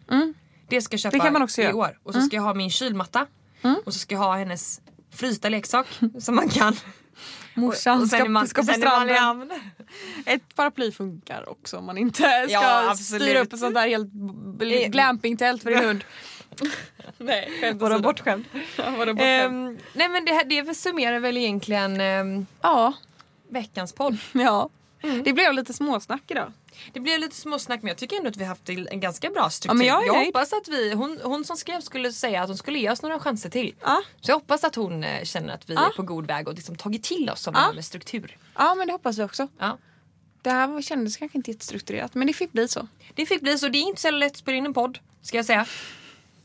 Det ska jag köpa Det kan man också i. Mm. år. Och så ska jag ha min kylmatta. Och så ska jag ha hennes frysta leksak som man kan. Morsan och ska, man, ska på stranden. Ett paraply funkar också om man inte ska Ja, styra upp ett sånt där helt glampingtält för din hund. Nej, skämt Vadå åsido. bortskämd? Ja, vadå bortskämt? Ehm, nej men det, här, det summerar väl egentligen ehm, Ja, veckans podd. ja. Det blev lite småsnack idag. Det blev lite småsnack men jag tycker ändå att vi har haft en ganska bra struktur. Ja, men jag nöjd. hoppas att vi, hon, hon som skrev skulle säga att hon skulle ge oss några chanser till. Ja. Så jag hoppas att hon eh, känner att vi Ja. är på god väg och liksom tagit till oss av det här med struktur. Ja men det hoppas vi också. Det här kändes kanske inte jättestrukturerat men det fick bli så. Det fick bli så, det är inte så lätt att spela in en podd ska jag säga.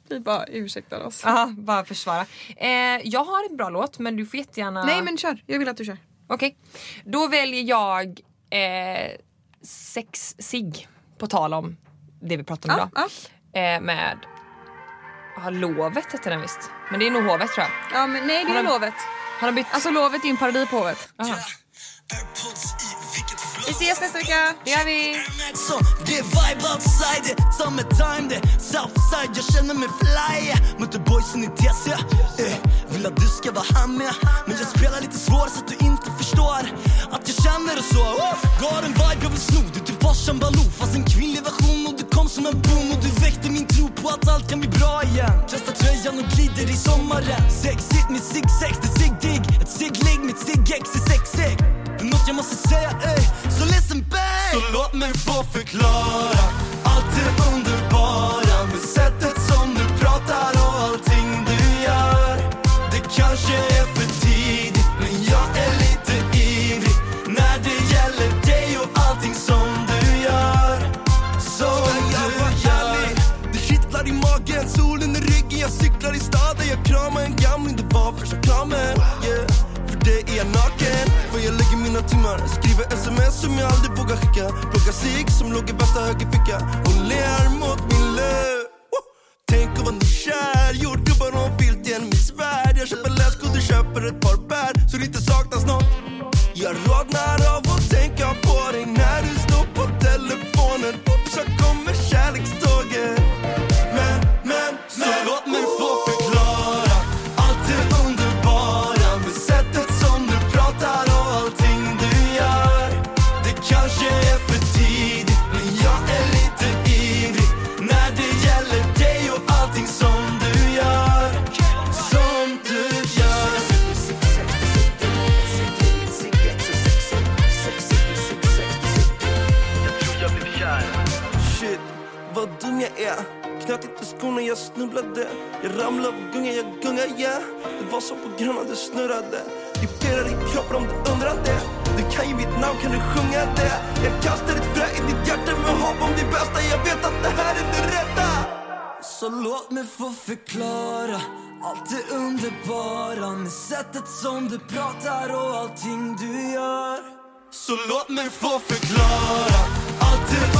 Vi bara ursäktar oss. Ja, bara försvara. Eh, jag har en bra låt men du får jättegärna... Nej men kör, jag vill att du kör. Okej. Då väljer jag eh, sex sig på tal om det vi pratade om Ja, idag. ja. Eh, med... Ja, lovet heter den visst. Men det är nog hovet tror jag. ja men nej det är Har lovet. Har de bytt? Alltså lovet är en parodi på hovet. Aha. Vi ses nästa vecka. Det gör vi. Det är vibe outside, det summertime, det Southside Jag känner mig fly Möter boysen i TC eh, Vill att du ska vara här med Men jag spelar lite svår så att du inte förstår Att jag känner och så Gav en vibe sno, du typ farsan Baloo Fast en kvinnlig version. Och du kom som en boom Och du väckte min tro på att allt kan bli bra igen. Kastar tröjan och glider i sommaren. Sexigt med zigzags, det är sig-dig Ett sig-ligg, mitt sig-ex är som jag aldrig vågar skicka. Plocka cigg som låg i värsta högerficka Hon ler mot mig vad dum jag är. Knöt inte skorna, jag snubblade. Jag ramlade och gungade, jag gungade, yeah. Det var så på grund av det snurrade. Vibrerar i kroppen om du undrar det. Du kan ju mitt namn, kan du sjunga det? Jag kastar ett frö i ditt hjärta med hopp om det bästa. Jag vet att det här är det rätta. Så låt mig få förklara allt det underbara med sättet som du pratar och allting du gör. Så låt mig få förklara allt det